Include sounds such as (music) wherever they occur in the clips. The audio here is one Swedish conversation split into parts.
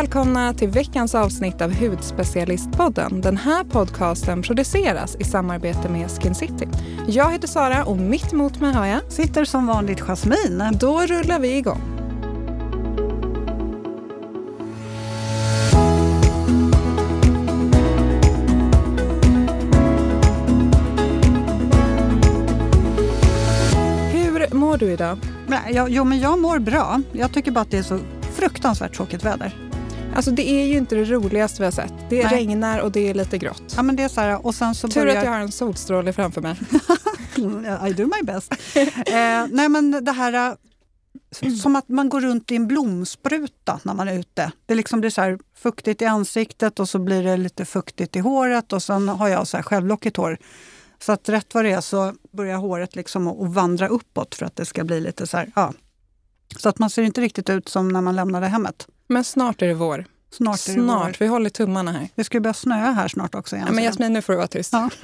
välkomna till veckans avsnitt av Hudspecialistpodden. Den här podcasten produceras i samarbete med Skin City. Jag heter Sara och mitt emot mig har jag... Sitter som vanligt Jasmine. Då rullar vi igång. Hur mår du idag? Nej, jag, jo, men jag mår bra. Jag tycker bara att det är så fruktansvärt tråkigt väder. Alltså det är ju inte det roligaste vi har sett. Det Nej. regnar och det är lite grått. Ja, men det är så här, och sen så Tur börjar... att jag har en solstråle framför mig. (laughs) I do my best. eh, nej, men det här... eh, Som att man går runt i en blomspruta när man är ute. Det liksom blir så fuktigt i ansiktet och så blir det lite fuktigt i håret och sen har jag så här självlockigt hår. Så att rätt vad det är så börjar håret liksom att vandra uppåt för att det ska bli lite så här, ja. Så att man ser inte riktigt ut som när man lämnade hemmet. Men snart är det vår. Snart är det vår. Snart. Vi håller tummarna här. Det ska börja snöa här snart också. igen, Ja, men Jasmin, nu får du vara tyst. Ja. (laughs)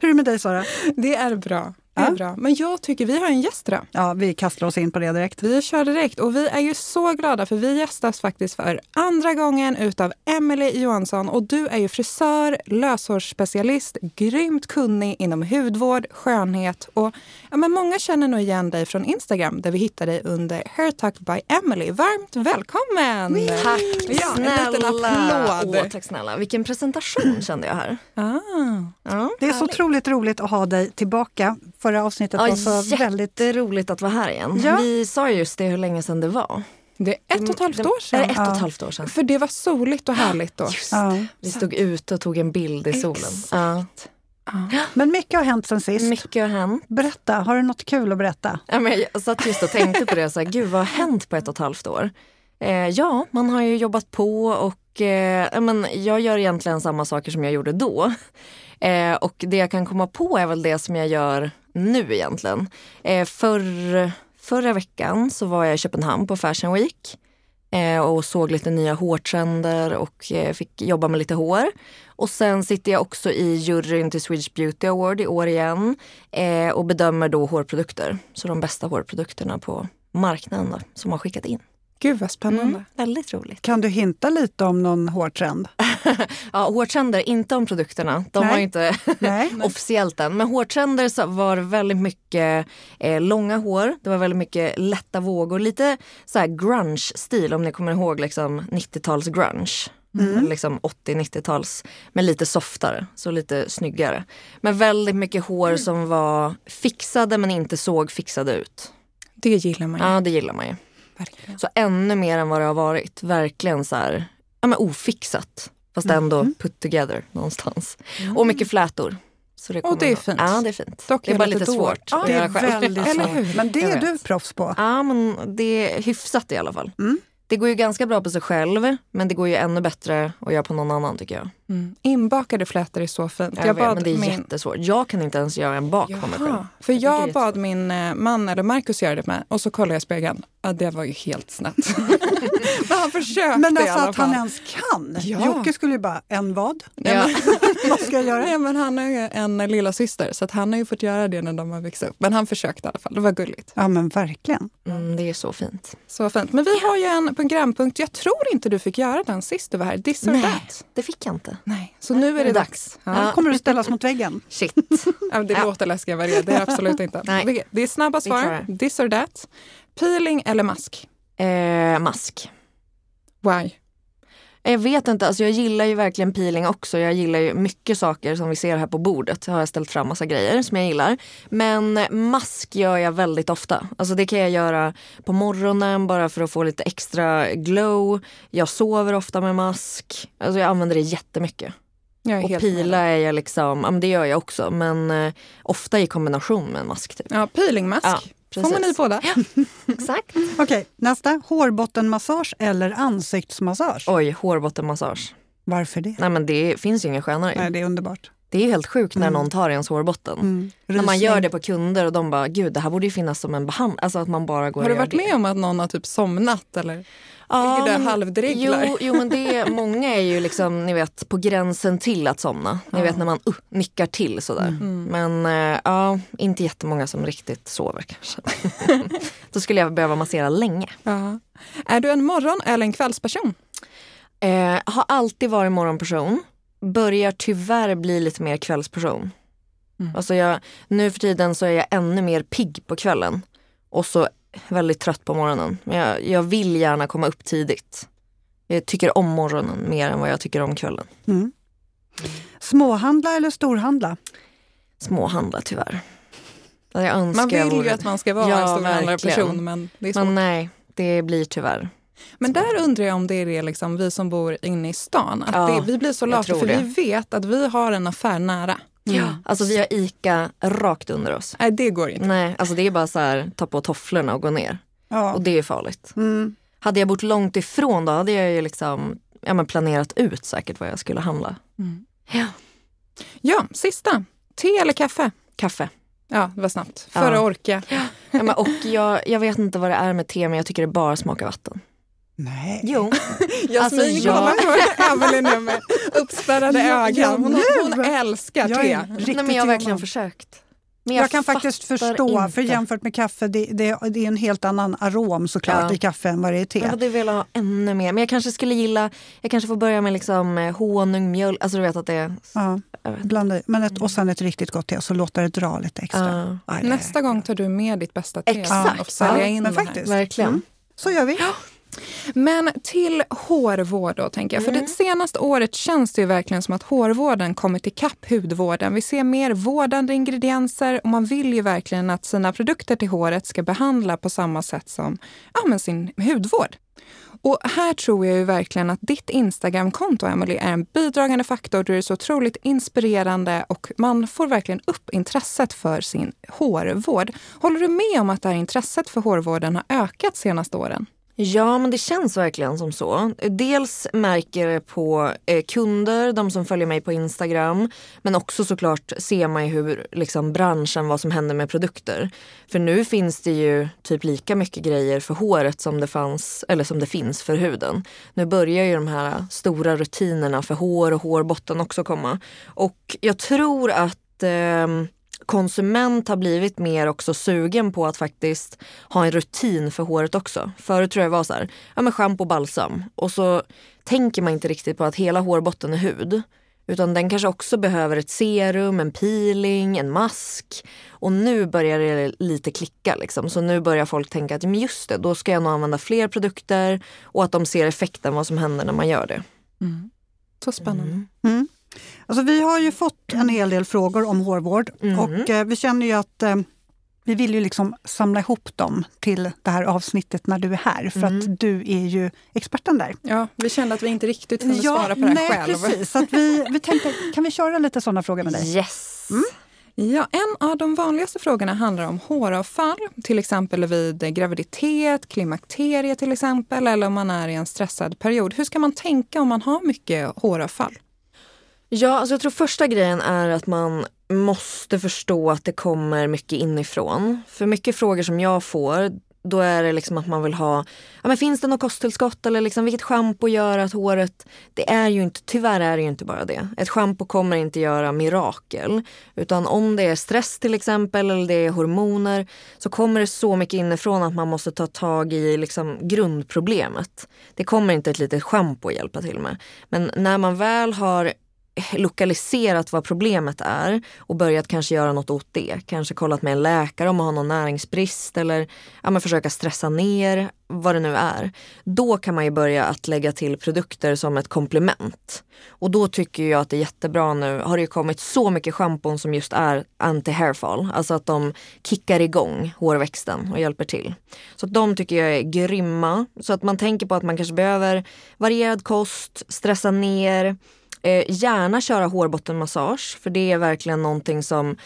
Hur är det med dig Sara? Det är bra. Det är Ja. bra. Men jag tycker vi har en gäst idag. Ja, vi kastar oss in på det direkt. Vi kör direkt och vi är ju så glada för vi gästas faktiskt för andra gången utav Emily Johansson och du är ju frisör, löshårsspecialist, grymt kunnig inom hudvård, skönhet och ja, men många känner nog igen dig från Instagram där vi hittar dig under Hairtuck by Emily. Varmt välkommen! Tack Ja, en liten snälla! applåd. Åh, tack snälla. Vilken presentation kände jag här. Ah. Ja, Det är så otroligt roligt att ha dig tillbaka. Förra avsnittet ja, var så väldigt... jätteroligt att vara här igen. Ja. Vi sa just det hur länge sedan det var. Det är ett och ett halvt år Det är sedan. ett och ett halvt år sedan. För det var soligt och härligt då. Ja. Vi stod ute och tog en bild i solen. Ja. Men mycket har hänt sen sist. Mycket har hänt. Berätta, har du något kul att berätta? Ja, men jag satt just och tänkte på det, så här, gud vad har hänt på ett och ett halvt år? Eh, ja, man har ju jobbat på och eh, men jag gör egentligen samma saker som jag gjorde då. Eh, och det jag kan komma på är väl det som jag gör nu egentligen. Eh, för, förra veckan så var jag i Köpenhamn på Fashion Week eh, och såg lite nya hårtrender och eh, fick jobba med lite hår. Och sen sitter jag också i juryn till Swedish Beauty Award i år igen eh, och bedömer då hårprodukter. Så de bästa hårprodukterna på marknaden då, som har skickat in. Gud vad spännande. Mm, väldigt roligt. Kan du hinta lite om någon hårtrend? (laughs) Ja, hårtrender, inte om produkterna. De Nej. var inte (laughs) (laughs) officiellt än. Men hårtrender så var väldigt mycket eh, långa hår. Det var väldigt mycket lätta vågor. Lite så här grunge-stil om ni kommer ihåg liksom 90-tals grunge. Eller Liksom 80-90-tals. Men lite softare, så lite snyggare. Men väldigt mycket hår som var fixade men inte såg fixade ut. Det gillar man ju. Ja, det gillar man ju. Verkligen. Så ännu mer än vad det har varit. Verkligen så här, ja men ofixat. Fast ändå put together någonstans. Och mycket flätor. Så det Och det är fint. Ja, det är fint. Dock det är bara lite svårt Ja, att Det göra är själv. väldigt Eller svårt. hur? Men det är du proffs på. Ja, men det är hyfsat i alla fall. Mm. Det går ju ganska bra på sig själv, men det går ju ännu bättre att göra på någon annan tycker jag. Mm. Inbakade flätor är så fint. Jag, vet, men det är jättesvårt. Jag kan inte ens göra en bak på mig själv. Jaha, för är jag bad min eh, man eller Marcus göra det med och så kollade jag i spegeln. Ja, det var ju helt snett. (laughs) Men han försökte Men i alltså alla att han ens kan. Ja. Jocke skulle ju bara, en vad? Ja. (laughs) vad ska jag göra? Nej, men han har ju en lilla syster så att han har ju fått göra det när de har växt upp. Men han försökte i alla fall. Det var gulligt. Ja men verkligen. Mm, det är så fint. Så fint. Men vi har ju en programpunkt. Jag tror inte du fick göra den sist du var här. This or Nej. that. Det fick jag inte. Nej. Så nu är det dags. Ja. Då kommer du ställas mot väggen. (laughs) Shit. Ja, det Ja. låter läskigt vad det är. Det är absolut inte. (laughs) Nej. Det är snabba svar. This or that. Peeling eller mask? Eh, mask. Why? Jag vet inte, alltså jag gillar ju verkligen peeling också. Jag gillar ju mycket saker som vi ser här på bordet. Jag har ställt fram massa grejer som jag gillar. Men mask gör jag väldigt ofta. Alltså det kan jag göra på morgonen bara för att få lite extra glow. Jag sover ofta med mask. Alltså jag använder det jättemycket. Jag Och pila är jag liksom, ja det gör jag också. Men eh, ofta i kombination med en mask typ. Ja, peelingmask. Ja, Får man i precis. båda? Exakt. (laughs) Okej, nästa. Hårbottenmassage eller ansiktsmassage? Oj, hårbottenmassage. Varför det? Nej men det finns ju ingen skönare. Nej, det är underbart. Det är ju helt sjukt när Mm. någon tar ens hårbotten. Mm. När man gör det på kunder och de bara, gud det här borde ju finnas som en behandling. Alltså att man bara går Har du varit det. med om att någon har typ somnat? Eller? Ja, ligger där halvdreglar? Jo, jo men det, (laughs) många är ju liksom, ni vet, på gränsen till att somna. Ni vet när man uh, nickar till sådär. Mm. Men eh, ja, inte jättemånga som riktigt sover kanske. (laughs) Då skulle jag behöva massera länge. Ja. Är du en morgon eller en kvällsperson? Eh, har alltid varit morgonperson. Börjar tyvärr bli lite mer kvällsperson. Mm. Alltså jag, nu för tiden så är jag ännu mer pigg på kvällen. Och så väldigt trött på morgonen. Men jag, jag vill gärna komma upp tidigt. Jag tycker om morgonen mer än vad jag tycker om kvällen. Mm. Småhandla eller storhandla? Småhandla tyvärr. Man vill ju att man ska vara Ja, en storhandlarperson men det är svårt. Men nej, det blir tyvärr. Men där undrar jag om det är det liksom, vi som bor inne i stan. Att Ja, det, vi blir så lata för det. vi vet att vi har en affär nära. Ja. Alltså vi har ICA rakt under oss. Nej, det går inte. Nej, alltså det är bara så här, ta på tofflorna och gå ner. Ja. Och det är farligt. Mm. Hade jag bott långt ifrån då hade jag ju liksom ja, men planerat ut säkert vad jag skulle handla. Mm. Ja. Ja, sista. Te eller kaffe? Kaffe. Ja, det var snabbt. Ja. För att orka. Ja, men, och jag, jag vet inte vad det är med te men jag tycker det bara smakar vatten. Nej. Jo. (laughs) Jasmin Alltså, jag- kollar (laughs) på Emelie nu med (laughs) uppspärrade Ja, ögon. Hon, hon älskar Jag te. riktigt Nej, men jag har verkligen försökt. Men Jag, kan faktiskt förstå, inte. för jämfört med kaffe, det, det, det är en helt annan arom såklart Ja. i kaffe än vad det är i te. Jag hade velat ha ännu mer. Men jag kanske skulle gilla, jag kanske får börja med liksom eh, honung, mjölk. Alltså du vet att det är... Ja, Jag blanda i. Men ett, och sen ett riktigt gott te, så låter det dra lite extra. Ja. Nästa gång tar du med ditt bästa te Exakt. och sälja Ja, in men här. faktiskt. Verkligen. Mm. Så gör vi. Men till hårvård då tänker jag. För Mm. det senaste året känns det ju verkligen som att hårvården kommit ikapp hudvården. Vi ser mer vårdande ingredienser och man vill ju verkligen att sina produkter till håret ska behandla på samma sätt som ja, men sin hudvård. Och här tror jag ju verkligen att ditt Instagramkonto, Emily, är en bidragande faktor. Du är så otroligt inspirerande och man får verkligen upp intresset för sin hårvård. Håller du med om att det här intresset för hårvården har ökat senaste åren? Ja, men det känns verkligen som så. Dels märker jag det på eh, kunder, de som följer mig på Instagram. Men också såklart ser man ju hur liksom, branschen, vad som händer med produkter. För nu finns det ju typ lika mycket grejer för håret som det, fanns, eller som det finns för huden. Nu börjar ju de här stora rutinerna för hår och hårbotten också komma. Och jag tror att eh, konsument har blivit mer också sugen på att faktiskt ha en rutin för håret också. Förut tror jag det var så här, ja men schampo och balsam. Och så tänker man inte riktigt på att hela hårbotten är hud. Utan den kanske också behöver ett serum, en peeling, en mask. Och nu börjar det lite klicka liksom. Så nu börjar folk tänka att men just det, då ska jag nog använda fler produkter. Och att de ser effekten, vad som händer när man gör det. Så spännande. Mm. Mm. Alltså, vi har ju fått en hel del frågor om hårvård Mm. och eh, vi känner ju att eh, vi vill ju liksom samla ihop dem till det här avsnittet när du är här. För Mm. att du är ju experten där. Ja, vi kände att vi inte riktigt kunde svara på det här nej, själv. precis. Att vi, vi tänkte, kan vi köra lite sådana frågor med dig? Yes! Ja, en av de vanligaste frågorna handlar om håravfall, till exempel vid graviditet, klimakterie till exempel, eller om man är i en stressad period. Hur ska man tänka om man har mycket håravfall? Ja, alltså jag tror första grejen är att man måste förstå att det kommer mycket inifrån. För mycket frågor som jag får, då är det liksom att man vill ha, ja men finns det något kosttillskott eller liksom vilket schampo gör att håret, det är ju inte, tyvärr är det ju inte bara det. Ett schampo kommer inte göra mirakel. Utan om det är stress till exempel eller det är hormoner så kommer det så mycket inifrån att man måste ta tag i liksom grundproblemet. Det kommer inte ett litet schampo att hjälpa till med. Men när man väl har lokaliserat vad problemet är och börjat kanske göra något åt det. Kanske kollat med en läkare om man har någon näringsbrist eller ja, men försöka stressa ner, vad det nu är. Då kan man ju börja att lägga till produkter som ett komplement. Och då tycker jag att det är jättebra nu, har det ju kommit så mycket schampon som just är anti-hairfall. Alltså att de kickar igång hårväxten och hjälper till. Så att de tycker jag är grymma. Så att man tänker på att man kanske behöver varierad kost, stressa ner, Eh, gärna köra hårbottenmassage för det är verkligen någonting som,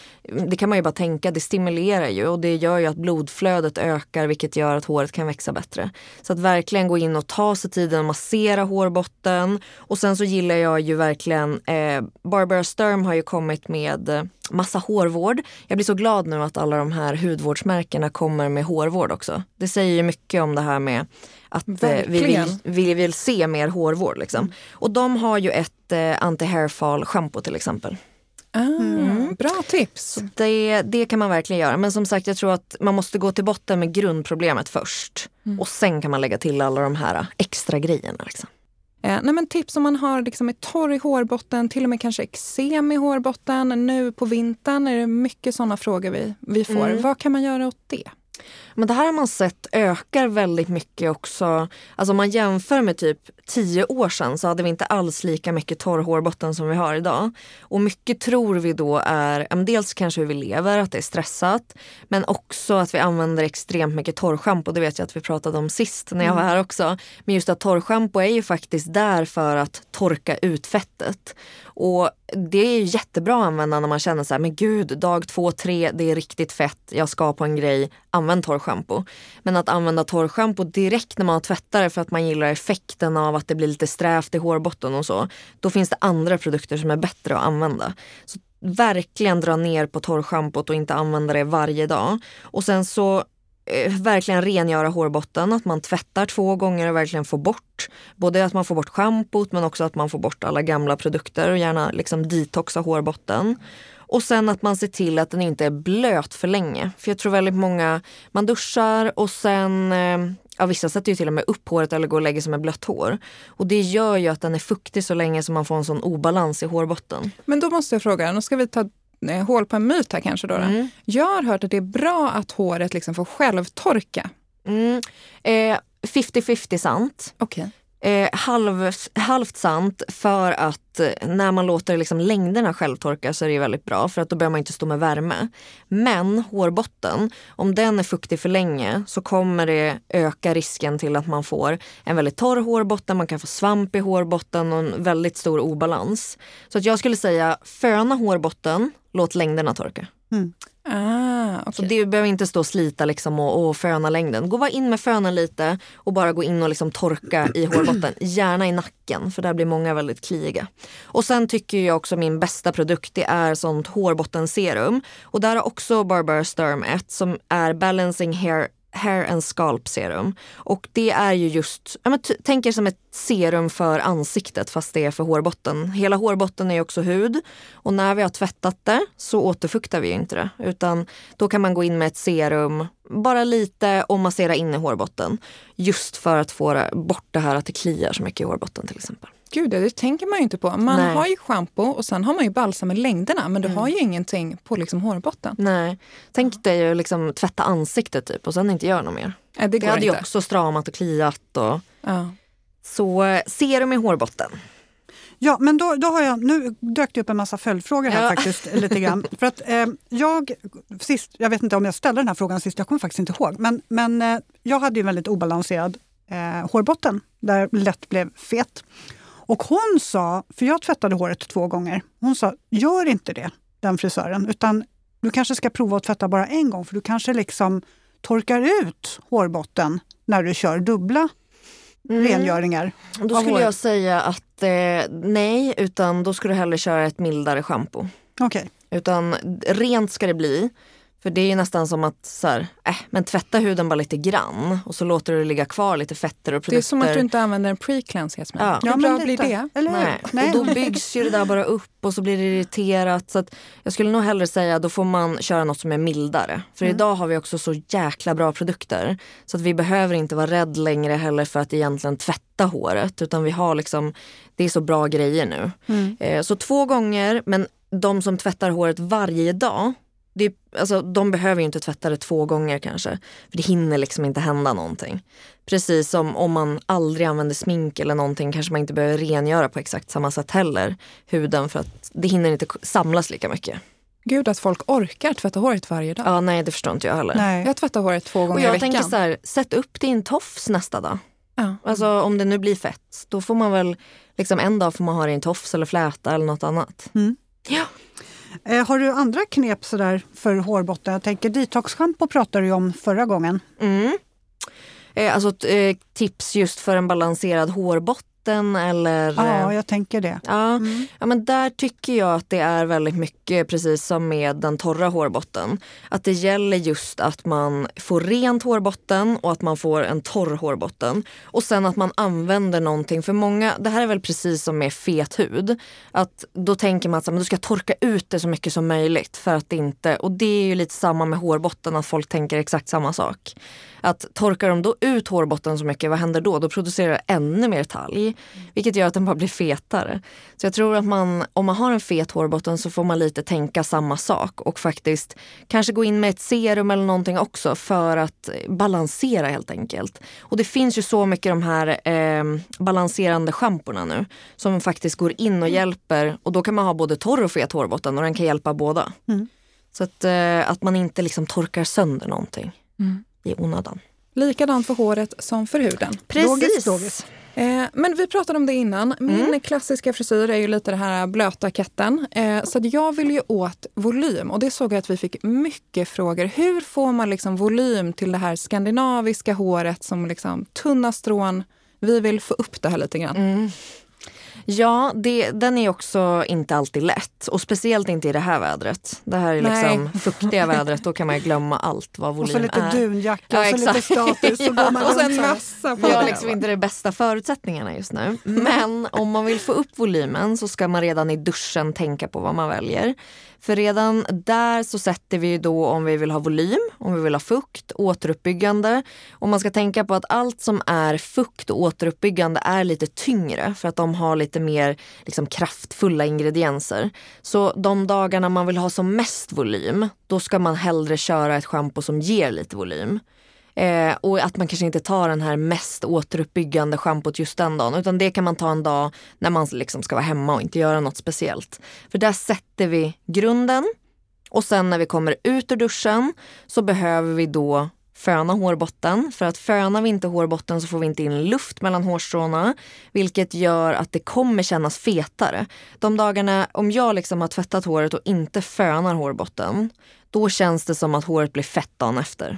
det kan man ju bara tänka, det stimulerar ju och det gör ju att blodflödet ökar vilket gör att håret kan växa bättre. Så att verkligen gå in och ta sig tiden att massera hårbotten och sen så gillar jag ju verkligen, eh, Barbara Sturm har ju kommit med eh, massa hårvård. Jag blir så glad nu att alla de här hudvårdsmärkena kommer med hårvård också. Det säger ju mycket om det här med att eh, vi, vill, Verkligen. vi vill se mer hårvård. Liksom. Och de har ju ett eh, anti-hairfall shampoo till exempel. Ah, Bra tips. Det, det kan man verkligen göra. Men som sagt, jag tror att man måste gå till botten med grundproblemet först. Och sen kan man lägga till alla de här extra grejerna. Liksom. Eh, nej men tips om man har liksom ett torr i hårbotten, till och med kanske eksem i hårbotten. Nu på vintern är det mycket sådana frågor vi, vi får. Mm. Vad kan man göra åt det? Men det här har man sett ökar väldigt mycket också. Alltså om man jämför med typ tio år sedan så hade vi inte alls lika mycket torr hårbotten som vi har idag. Och mycket tror vi då är, dels kanske hur vi lever, att det är stressat. Men också att vi använder extremt mycket torrschampo. Det vet jag att vi pratade om sist när jag var här också. Men just att torrschampo är ju faktiskt där för att torka ut fettet. Och det är jättebra att använda när man känner så här, men gud, dag två, tre, det är riktigt fett, jag ska på en grej, använd torrschampo. Men att använda torrschampo direkt när man tvättar det för att man gillar effekten av att det blir lite strävt i hårbotten och så. Då finns det andra produkter som är bättre att använda. Så verkligen dra ner på torrschampot och inte använda det varje dag. Och sen så eh, verkligen rengöra hårbotten, att man tvättar två gånger och verkligen får bort både att man får bort schampot men också att man får bort alla gamla produkter och gärna liksom detoxa hårbotten. Och sen att man ser till att den inte är blöt för länge. För jag tror väldigt många, man duschar och sen, eh, ja vissa sätter ju till och med upp håret eller går och lägger sig med blött hår. Och det gör ju att den är fuktig så länge som man får en sån obalans i hårbotten. Men då måste jag fråga, nu ska vi ta eh, hål på en myt här kanske. Då. Mm. Jag har hört att det är bra att håret liksom får självtorka. Mm. Eh, 50-50 sant. Okej. Eh, halv, halvt sant för att eh, när man låter liksom längderna självtorka så är det väldigt bra för att då behöver man inte stå med värme. Men hårbotten, om den är fuktig för länge så kommer det öka risken till att man får en väldigt torr hårbotten, man kan få svamp i hårbotten och en väldigt stor obalans. Så att jag skulle säga föna hårbotten, låt längderna torka. Ah, Så okej. det behöver inte stå och slita liksom och, och föna längden. Gå bara in med fönen lite och bara gå in och liksom torka i hårbotten. Gärna i nacken för där blir många väldigt kliiga. Och sen tycker jag också min bästa produkt det är sånt hårbottenserum. Och där har också Barbara Sturm ett som är Balancing Hair Hair and Scalp Serum. Och det är ju just, ja, men tänk er som ett serum för ansiktet fast det är för hårbotten. Hela hårbotten är ju också hud och när vi har tvättat det så återfuktar vi ju inte det. Utan då kan man gå in med ett serum, bara lite och massera in i hårbotten. Just för att få bort det här att det kliar så mycket i hårbotten till exempel. Gud, det tänker man ju inte på. Man Nej. har ju schampo och sen har man ju balsam i längderna men du har ju ingenting på liksom hårbotten. Nej, tänk dig att liksom tvätta ansiktet typ och sen inte göra något mer. Nej, det Det hade ju också stramat och kliat. Och... Ja. Så serum i hårbotten. Ja, men då, då har jag, nu dök det upp en massa följdfrågor här Ja. faktiskt. lite grann. (laughs) För att, eh, jag, sist, jag vet inte om jag ställde den här frågan sist, jag kommer faktiskt inte ihåg. Men, men eh, jag hade ju en väldigt obalanserad eh, hårbotten där lätt blev fet. Och hon sa, för jag tvättade håret två gånger, hon sa gör inte det, den frisören, utan du kanske ska prova att tvätta bara en gång för du kanske liksom torkar ut hårbotten när du kör dubbla rengöringar. Då skulle håret. jag säga att eh, nej, utan då skulle du hellre köra ett mildare schampo. Okej. Utan rent ska det bli. För det är ju nästan som att så här, äh, men tvätta huden bara lite grann och så låter du det ligga kvar lite fetter och Det produkter. är som att du inte använder en pre-cleanse Jasmin. Ja. Hur bra blir det? Eller hur? Nej. Nej. Och då byggs ju det där bara upp och så blir det irriterat. Så att jag skulle nog hellre säga då får man köra något som är mildare. För idag har vi också så jäkla bra produkter. Så att vi behöver inte vara rädd längre heller för att egentligen tvätta håret. Utan vi har liksom, det är så bra grejer nu. Eh, så två gånger, men de som tvättar håret varje dag det är, alltså, de behöver ju inte tvätta det två gånger kanske. För det hinner liksom inte hända någonting. Precis som om man aldrig använder smink eller någonting kanske man inte behöver rengöra på exakt samma sätt heller. Huden för att det hinner inte samlas lika mycket. Gud att folk orkar tvätta håret varje dag. Ja, nej det förstår inte jag heller. Nej. Jag tvättar håret två gånger Och i jag veckan. tänker så här, sätt upp din tofs nästa dag. Ja. Alltså om det nu blir fett, då får man väl liksom en dag får man ha det i en tofs eller fläta eller något annat. Ja. Eh, har du andra knep sådär för hårbotten? Jag tänker detoxschampo pratade du om förra gången. Mm. Eh, alltså eh, tips just för en balanserad hårbotten eller... Ja, eh, jag tänker det. Ja, ja, men där tycker jag att det är väldigt mycket precis som med den torra hårbotten. Att det gäller just att man får rent hårbotten och att man får en torr hårbotten. Och sen att man använder någonting. För många, det här är väl precis som med fet hud. Att då tänker man att men du ska torka ut det så mycket som möjligt. för att det inte, Och det är ju lite samma med hårbotten, att folk tänker exakt samma sak. Att torkar de då ut hårbotten så mycket, vad händer då? Då producerar det ännu mer talg. Vilket gör att den bara blir fetare. Så jag tror att man, om man har en fet hårbotten så får man lite tänka samma sak och faktiskt kanske gå in med ett serum eller någonting också för att balansera helt enkelt. Och det finns ju så mycket de här eh, balanserande schamporna nu som faktiskt går in och hjälper och då kan man ha både torr och fet hårbotten och den kan hjälpa båda. Mm. Så att, eh, att man inte liksom torkar sönder någonting Mm. i onödan. Likadant för håret som för huden. Logiskt, logiskt. Eh, men vi pratade om det innan. Min Mm. klassiska frisyr är ju lite det här blöta katten. Eh, så jag vill ju åt volym och det såg jag att vi fick mycket frågor. Hur får man liksom volym till det här skandinaviska håret som liksom tunna strån? Vi vill få upp det här lite grann. Mm. Ja, det, den är också inte alltid lätt. Och speciellt inte i det här vädret. Det här är liksom fuktiga vädret. Då kan man glömma allt vad Och volym så lite är. dunjacka Ja, och så lite exakt. status. Så (laughs) går man Och så här. massa på Vi har liksom inte de bästa förutsättningarna just nu. Men om man vill få upp volymen så ska man redan i duschen tänka på vad man väljer. För redan där så sätter vi då om vi vill ha volym, om vi vill ha fukt, återuppbyggande. Och man ska tänka på att allt som är fukt och återuppbyggande är lite tyngre för att de har lite mer liksom, kraftfulla ingredienser. Så de dagarna man vill ha som mest volym, då ska man hellre köra ett schampo som ger lite volym. Eh, och att man kanske inte tar den här mest återuppbyggande schampot just den dagen. Utan det kan man ta en dag när man liksom ska vara hemma och inte göra något speciellt. För där sätter vi grunden. Och sen när vi kommer ut ur duschen så behöver vi då föna hårbotten. För att fönar vi inte hårbotten så får vi inte in luft mellan hårstråna. Vilket gör att det kommer kännas fetare. De dagarna, om jag liksom har tvättat håret och inte fönar hårbotten. Då känns det som att håret blir fett dagen efter.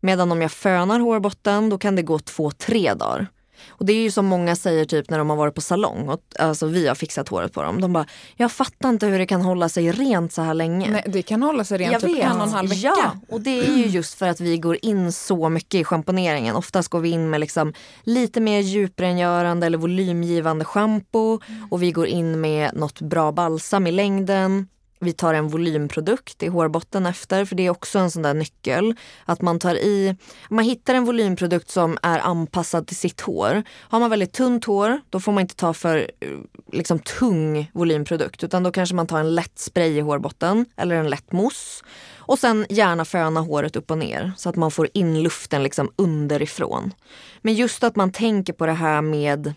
Medan om jag fönar hårbotten då kan det gå två, tre dagar. Och det är ju som många säger typ när de har varit på salong och alltså vi har fixat håret på dem. De bara, jag fattar inte hur det kan hålla sig rent så här länge. Nej, det kan hålla sig rent Jag typ vet. en och en halv vecka. Ja, och det är ju just för att vi går in så mycket i schamponeringen. Oftast går vi in med liksom lite mer djuprengörande eller volymgivande schampo och vi går in med något bra balsam i längden. Vi tar en volymprodukt i hårbotten efter, för det är också en sån där nyckel. Att man tar i, man hittar en volymprodukt som är anpassad till sitt hår. Har man väldigt tunt hår, då får man inte ta för eh, liksom, tung volymprodukt. Utan då kanske man tar en lätt spray i hårbotten eller en lätt mousse. Och sen gärna föna håret upp och ner så att man får in luften liksom underifrån. Men just att man tänker på det här med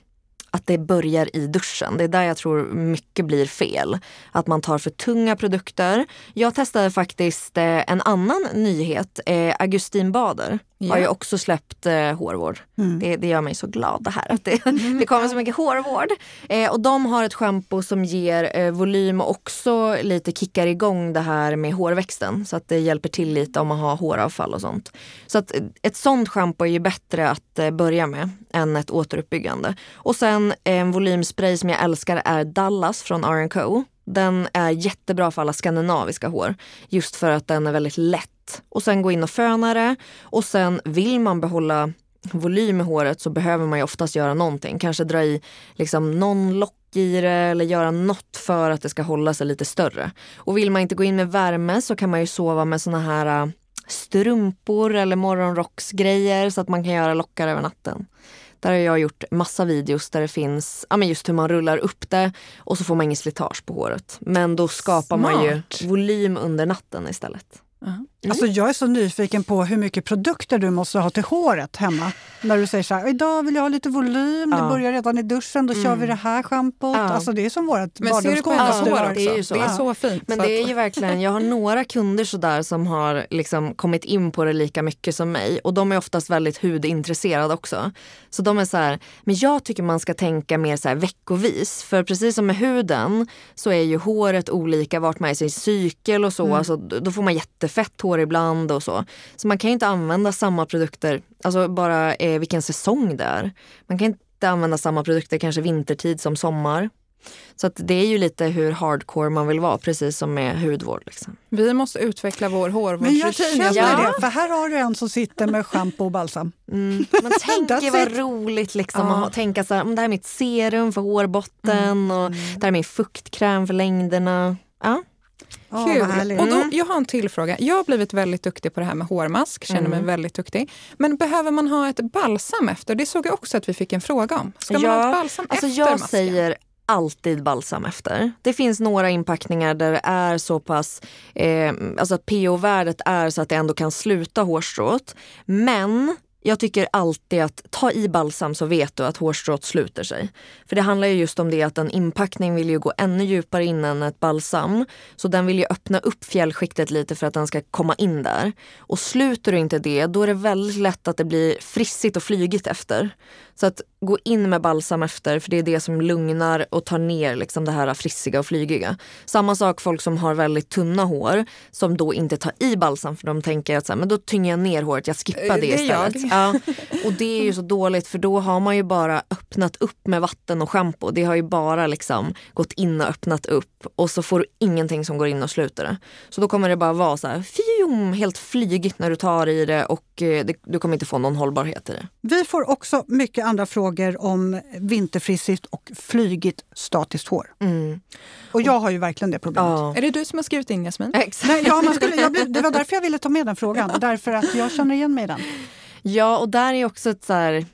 att det börjar i duschen. Det är där jag tror mycket blir fel. Att man tar för tunga produkter. Jag testade faktiskt eh, en annan nyhet. Eh, Augustin Bader har ju också släppt eh, hårvård. Mm. Det, det gör mig så glad det här. Att det, (laughs) det kommer så mycket hårvård. Eh, och de har ett schampo som ger eh, volym och också lite kickar igång det här med hårväxten. Så att det hjälper till lite om man har håravfall och sånt. Så att eh, ett sånt schampo är ju bättre att eh, börja med än ett återuppbyggande. Och sen eh, en volymspray som jag älskar är Dallas från R&Co. Den är jättebra för alla skandinaviska hår. Just för att den är väldigt lätt. Och sen gå in och föna det. Och sen vill man behålla volym i håret så behöver man ju oftast göra någonting. Kanske dra i liksom någon lock i det eller göra något för att det ska hålla sig lite större. Och vill man inte gå in med värme så kan man ju sova med såna här äh, strumpor eller morgonrocksgrejer så att man kan göra lockar över natten. Där har jag gjort massa videos där det finns ja, men just hur man rullar upp det och så får man ingen slitage på håret. Men då skapar man Smart. ju volym under natten istället. Ja. Alltså jag är så nyfiken på hur mycket produkter du måste ha till håret hemma. När du säger så här, idag vill jag ha lite volym, det Ja. börjar redan i duschen, då kör vi det här schampot. Ja. Alltså det är som vårt badrumsskåp. Ja, det är ju så. Det är Ja. så fint. Men så det är ju verkligen, jag har (laughs) några kunder sådär som har liksom kommit in på det lika mycket som mig och de är oftast väldigt hudintresserade också. Så de är så här, men jag tycker man ska tänka mer så här veckovis. För precis som med huden så är ju håret olika vart man är i sin cykel och så. Alltså, då får man jättefett hår ibland och så. Så man kan ju inte använda samma produkter, alltså bara eh, vilken säsong det är. Man kan inte använda samma produkter kanske vintertid som sommar. Så att det är ju lite hur hardcore man vill vara, precis som med hudvård. Liksom. Vi måste utveckla vår Men jag hårvårdsrutin. känner Ja. det, för här har du en som sitter med schampo och balsam. Mm. Men (laughs) tänk vad roligt liksom, Ja. att tänka så här, "Mm, det här är mitt serum för hårbotten och det här är min fuktkräm för längderna. Ja. Kul. härligt. och då, Mm. jag har en till fråga. Jag har blivit väldigt duktig på det här med hårmask. Känner mig Mm. väldigt duktig. Men behöver man ha ett balsam efter? Det såg jag också att vi fick en fråga om. Ska man Ja, ha ett balsam Alltså efter jag masken? säger alltid balsam efter. Det finns några inpackningar där det är så pass, eh, alltså att pH-värdet är så att det ändå kan sluta hårstrået. Men jag tycker alltid att ta i balsam så vet du att hårstrået sluter sig. För det handlar ju just om det att en inpackning vill ju gå ännu djupare in än ett balsam. Så den vill ju öppna upp fjällskiktet lite för att den ska komma in där. Och sluter du inte det, då är det väldigt lätt att det blir frissigt och flygigt efter. Så att gå in med balsam efter, för det är det som lugnar och tar ner liksom det här frissiga och flygiga. Samma sak folk som har väldigt tunna hår, som då inte tar i balsam för de tänker att så här, men då tynger jag ner håret, jag skippar Eh, det, det istället. Ja, och det är ju så dåligt för då har man ju bara öppnat upp med vatten och schampo. Det har ju bara liksom gått in och öppnat upp och så får du ingenting som går in och sluter det. Så då kommer det bara vara så här, fjum, helt flygigt när du tar i det och eh, det, du kommer inte få någon hållbarhet i det. Vi får också mycket andra frågor om vinterfrissigt och flygigt statiskt hår. Mm. Och jag har ju verkligen det problemet. Ja. Är det du som har skrivit in Jasmin? Exakt. Nej, ja, man skulle, jag blev, det var därför jag ville ta med den frågan, (laughs) därför att jag känner igen mig i den. Ja, och där är också ett så här...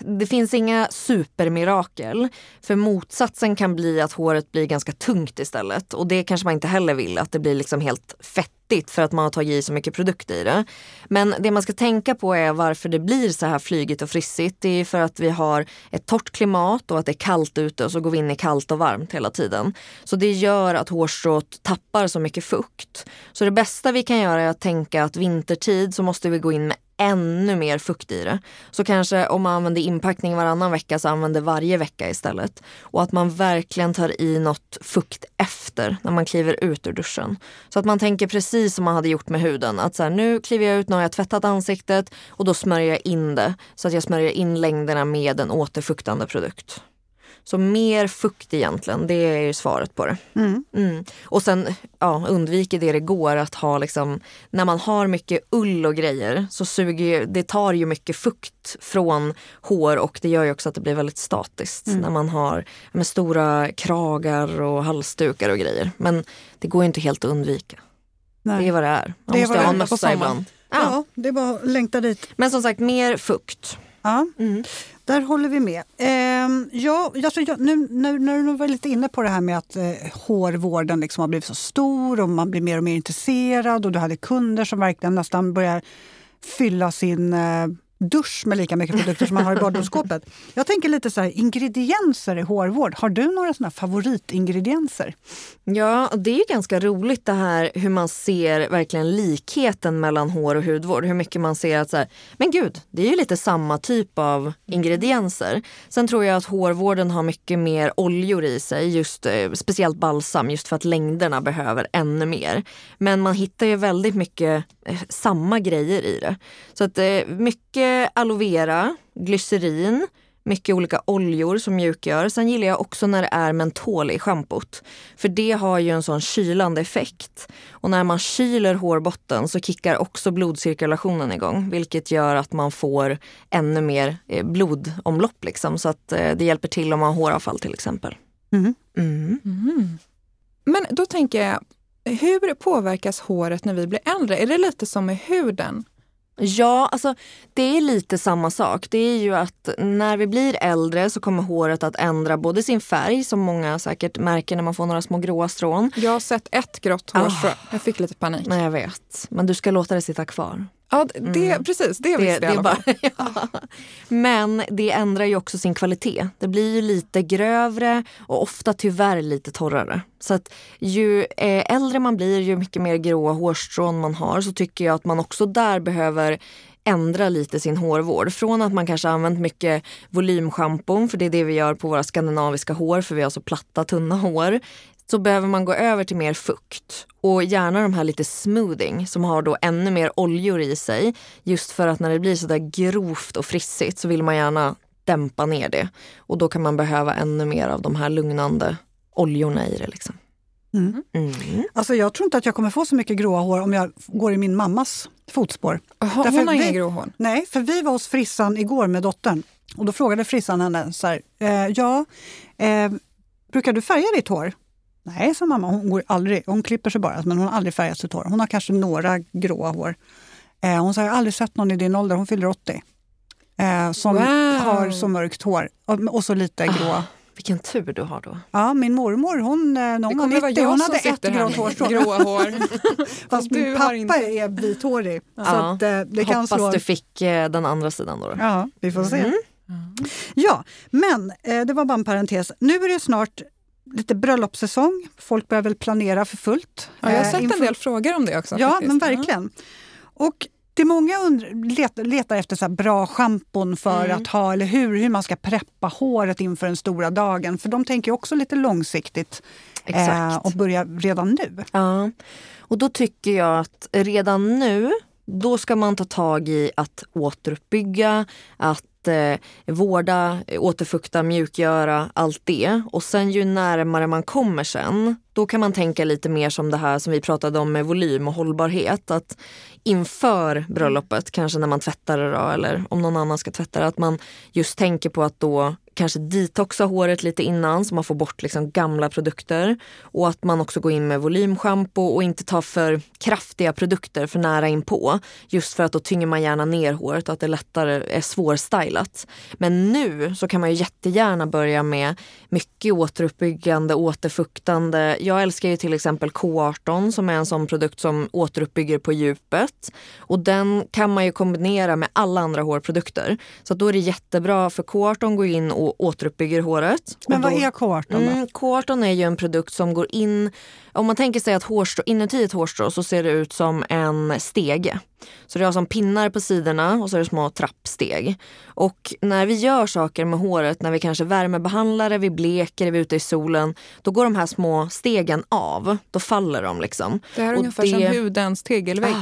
Det finns inga supermirakel. För motsatsen kan bli att håret blir ganska tungt istället. Och det kanske man inte heller vill, att det blir liksom helt fettigt för att man har tagit i så mycket produkt i det. Men det man ska tänka på är varför det blir så här flygigt och frissigt. Det är för att vi har ett torrt klimat och att det är kallt ute och så går vi in i kallt och varmt hela tiden. Så det gör att hårstrået tappar så mycket fukt. Så det bästa vi kan göra är att tänka att vintertid så måste vi gå in med ännu mer fukt i det. Så kanske om man använder inpackning varannan vecka så använder varje vecka istället. Och att man verkligen tar i något fukt efter när man kliver ut ur duschen. Så att man tänker precis som man hade gjort med huden. Att så här, nu kliver jag ut, nu har jag tvättat ansiktet och då smörjer jag in det. Så att jag smörjer in längderna med en återfuktande produkt. Så mer fukt egentligen, det är ju svaret på det. Mm. Mm. Och sen ja, undviker det det går att ha liksom, när man har mycket ull och grejer så suger ju, det tar ju mycket fukt från hår och det gör ju också att det blir väldigt statiskt när man har med stora kragar och halsdukar och grejer. Men det går ju inte helt att undvika. Nej. Det är vad det är. Man Det måste ha en mössa ibland. Ja. Ja, det är bara att längta dit. Men som sagt, mer fukt. Ja, Mm. där håller vi med. Ehm, ja, alltså, nu, nu, när du var lite inne på det här med att eh, hårvården liksom har blivit så stor och man blir mer och mer intresserad och du hade kunder som verkligen nästan börjar fylla sin eh, dusch med lika mycket produkter som man har i badrumsskåpet. Jag tänker lite så här, ingredienser i hårvård. Har du några såna favoritingredienser? Ja, det är ju ganska roligt det här hur man ser verkligen likheten mellan hår och hudvård. Hur mycket man ser att så här, men gud, det är ju lite samma typ av ingredienser. Sen tror jag att hårvården har mycket mer oljor i sig, just eh, speciellt balsam, just för att längderna behöver ännu mer. Men man hittar ju väldigt mycket eh, samma grejer i det. Så att eh, mycket mycket aloe vera, glycerin, mycket olika oljor som mjukgör. Sen gillar jag också när det är mentol i schampot. För det har ju en sån kylande effekt. Och när man kyler hårbotten så kickar också blodcirkulationen igång. Vilket gör att man får ännu mer eh, blodomlopp liksom. Så att eh, det hjälper till om man har håravfall till exempel. Mm. Mm. Men då tänker jag, hur påverkas håret när vi blir äldre? Är det lite som med huden? Ja, alltså det är lite samma sak. Det är ju att när vi blir äldre så kommer håret att ändra både sin färg, som många säkert märker när man får några små gråa strån. Jag har sett ett grått hårstrå. Jag fick lite panik. Nej, jag vet. Men du ska låta det sitta kvar. Ja, det, precis. Det, Det, visste jag i alla fall. bara, (laughs) ja. Men det ändrar ju också sin kvalitet. Det blir ju lite grövre och ofta tyvärr lite torrare. Så att ju eh, äldre man blir, ju mycket mer gråa hårstrån man har så tycker jag att man också där behöver ändra lite sin hårvård. Från att man kanske använt mycket volymschampon, för det är det vi gör på våra skandinaviska hår för vi har så platta tunna hår. Så behöver man gå över till mer fukt. Och gärna de här lite smoothing som har då ännu mer oljor i sig. Just för att när det blir sådär grovt och frissigt så vill man gärna dämpa ner det. Och då kan man behöva ännu mer av de här lugnande oljorna i det. Liksom. Mm. Mm. Alltså, jag tror inte att jag kommer få så mycket gråa hår om jag går i min mammas fotspår. Jaha, Därför hon har vi- ingen grå hår. Nej, för vi var hos frissan igår med dottern och då frågade frissan henne så här, eh, ja, eh, brukar du färga ditt hår? Nej, sa mamma. Hon, går aldrig, hon klipper sig bara, men hon har aldrig färgat sitt hår. Hon har kanske några gråa hår. Eh, hon sa, jag har aldrig sett någon i din ålder, hon fyller 80, eh, som Wow. har så mörkt hår och, och så lite gråa. Vilken tur du har då. Ja, min mormor, hon, eh, när hon var kommer vara 90, jag hon hade ett grått hårstrå. gråa hår. (laughs) Fast Du min pappa inte. är vithårig. Så Ja. att, eh, det kan Hoppas slå... du fick eh, den andra sidan då. då. Ja, vi får se. Mm. Ja, men eh, det var bara en parentes. Nu är det snart lite bröllopssäsong. Folk börjar väl planera för fullt. Ja, jag har Eh, sett en inför- del frågor om det också. Ja, faktiskt. men verkligen. Och det många undr- letar, efter så bra schampon för Mm. att ha, eller hur, hur man ska preppa håret inför den stora dagen. För de tänker också lite långsiktigt eh, och börja redan nu. Ja, och då tycker jag att redan nu, då ska man ta tag i att återuppbygga, att eh, vårda, återfukta, mjukgöra, allt det. Och sen ju närmare man kommer sen, då kan man tänka lite mer som det här som vi pratade om med volym och hållbarhet. Att inför bröllopet, kanske när man tvättar det då, eller om någon annan ska tvätta det, att man just tänker på att då kanske detoxa håret lite innan så man får bort liksom gamla produkter. Och att man också går in med volymschampo och inte tar för kraftiga produkter för nära inpå. Just för att då tynger man gärna ner håret och att det lättare är svårstylat. Men nu så kan man ju jättegärna börja med mycket återuppbyggande, återfuktande. Jag älskar ju till exempel K18 som är en sån produkt som återuppbygger på djupet. Och den kan man ju kombinera med alla andra hårprodukter. Så att då är det jättebra för K18 går in och återuppbygger håret. Men vad då, är K18 då? Mm, K18 är ju en produkt som går in, om man tänker sig att hårstrå, inuti ett hårstrå så ser det ut som en stege. Så det har som pinnar på sidorna och så är det små trappsteg. Och när vi gör saker med håret, när vi kanske värmebehandlar det, vi bleker det, vi är ute i solen, då går de här små stegen av. Då faller de liksom. Det här är Och ungefär som det- hudens tegelvägg.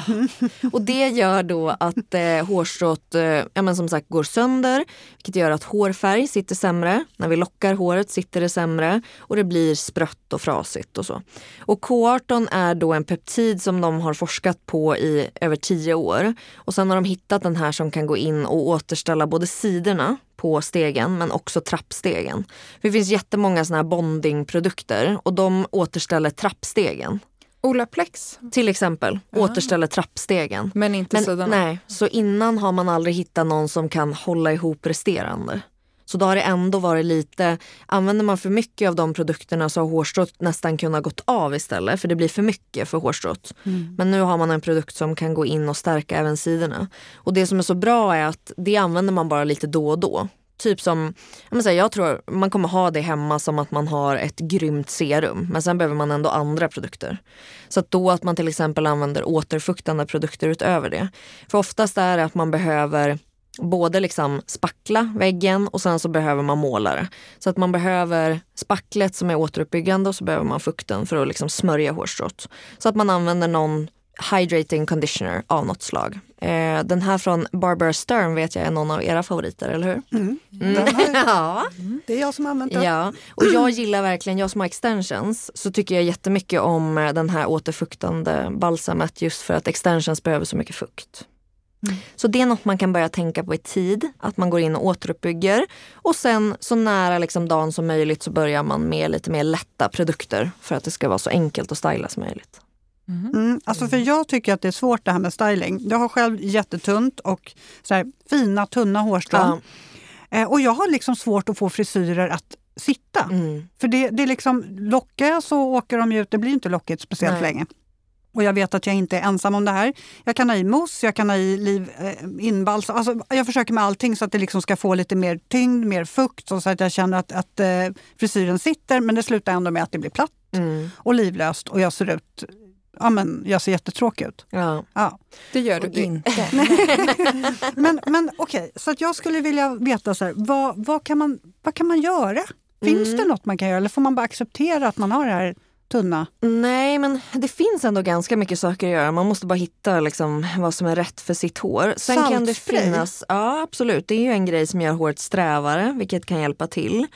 Och det gör då att eh, hårstrået eh, ja, men som sagt går sönder, vilket gör att hårfärg sitter sämre. När vi lockar håret sitter det sämre och det blir sprött och frasigt och så. Och K18 är då en peptid som de har forskat på i över tio år. Och sen har de hittat den här som kan gå in och återställa både sidorna på stegen men också trappstegen. För det finns jättemånga såna här bondingprodukter och de återställer trappstegen. Olaplex, Till exempel återställer trappstegen. men inte Men, sidorna. nej, så innan har man aldrig hittat någon som kan hålla ihop resterande. Så då har det ändå varit lite, använder man för mycket av de produkterna så har hårstrået nästan kunnat gått av istället för det blir för mycket för hårstrået. Men nu har man en produkt som kan gå in och stärka även sidorna. Och det som är så bra är att det använder man bara lite då och då. Typ som, jag, här, jag tror man kommer ha det hemma som att man har ett grymt serum men sen behöver man ändå andra produkter. Så att då att man till exempel använder återfuktande produkter utöver det. För oftast är det att man behöver både liksom spackla väggen och sen så behöver man måla det. Så att man behöver spacklet som är återuppbyggande och så behöver man fukten för att liksom smörja hårstrået. Så att man använder någon hydrating conditioner av något slag. Eh, den här från Barbara Stern vet jag är någon av era favoriter, eller hur? Mm. Mm. (laughs) Ja. det är jag som har använt den. Ja, och jag gillar verkligen, jag som har extensions, så tycker jag jättemycket om eh, den här återfuktande balsamet just för att extensions behöver så mycket fukt. Så det är något man kan börja tänka på i tid, att man går in och återuppbygger. Och sen så nära liksom dagen som möjligt så börjar man med lite mer lätta produkter för att det ska vara så enkelt att styla som möjligt. Mm, alltså för jag tycker att det är svårt det här med styling. Jag har själv jättetunt och så här, fina tunna hårstrån. Eh, och jag har liksom svårt att få frisyrer att sitta. Mm. För det, det är liksom, lockar jag så åker de ju ut, det blir inte lockigt speciellt Nej. länge. Och jag vet att jag inte är ensam om det här. Jag kan ha i mousse, jag kan ha i liv, eh, inbalsam. Alltså, jag försöker med allting så att det liksom ska få lite mer tyngd, mer fukt och så att jag känner att, att eh, frisyren sitter. Men det slutar ändå med att det blir platt Mm. och livlöst och jag ser ut, ja men jag ser jättetråkig ut. Ja. Ja. Det gör du det- inte. (laughs) Men, men okej, så att jag skulle vilja veta så här, vad, vad, kan man, vad kan man göra? Finns Mm. det något man kan göra eller får man bara acceptera att man har det här tunna? Nej, men det finns ändå ganska mycket saker att göra. Man måste bara hitta liksom, vad som är rätt för sitt hår. Sen kan det Saltspray? finnas, ja absolut, det är ju en grej som gör håret strävare, vilket kan hjälpa till.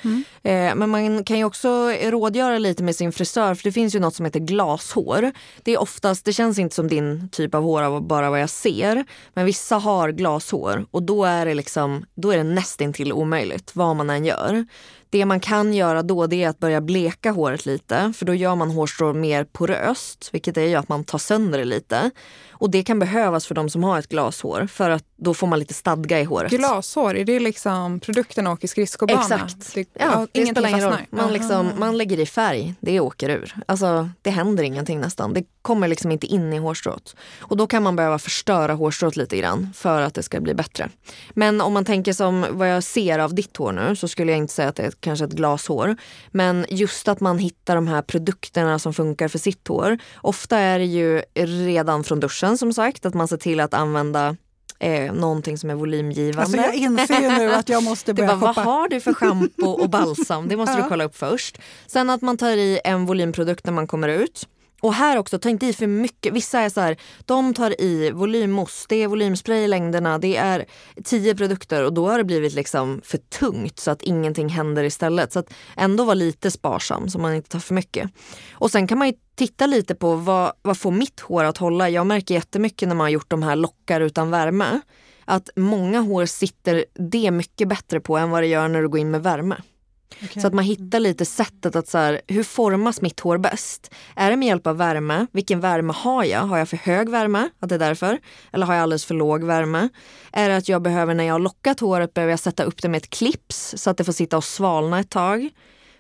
Eh, men man kan ju också rådgöra lite med sin frisör, för det finns ju något som heter glashår. Det är oftast, det känns inte som din typ av hår av bara vad jag ser, men vissa har glashår och då är det liksom, då är det nästintill omöjligt vad man än gör. Det man kan göra då det är att börja bleka håret lite för då gör man hårstrå mer poröst vilket är ju att man tar sönder det lite. Och det kan behövas för de som har ett glashår för att då får man lite stadga i håret. Glashår, är det liksom produkten åker skridskobana? Exakt. Det, ja, det spelar ingen roll. Man, liksom, man lägger i färg, det åker ur. Alltså, det händer ingenting nästan. Det kommer liksom inte in i hårstrået. Och då kan man behöva förstöra hårstrået lite grann för att det ska bli bättre. Men om man tänker som vad jag ser av ditt hår nu så skulle jag inte säga att det är kanske ett glashår. Men just att man hittar de här produkterna som funkar för sitt hår. Ofta är det ju redan från duschen som sagt att man ser till att använda eh, någonting som är volymgivande. Alltså jag inser nu att jag måste (laughs) börja det bara. Vad har du för schampo och (laughs) balsam? Det måste du kolla upp först. Sen att man tar i en volymprodukt när man kommer ut. Och här också, ta inte i för mycket. Vissa är så här, de tar i volymmousse, det är volymspray i längderna, det är tio produkter och då har det blivit liksom för tungt så att ingenting händer istället. Så att ändå vara lite sparsam så man inte tar för mycket. Och sen kan man ju titta lite på vad, vad får mitt hår att hålla. Jag märker jättemycket när man har gjort de här lockar utan värme att många hår sitter det mycket bättre på än vad det gör när du går in med värme. Okej. Så att man hittar lite sättet att så här, hur formas mitt hår bäst? Är det med hjälp av värme? Vilken värme har jag? Har jag för hög värme? Att det är därför? Eller har jag alldeles för låg värme? Är det att jag behöver när jag har lockat håret behöver jag sätta upp det med ett clips så att det får sitta och svalna ett tag?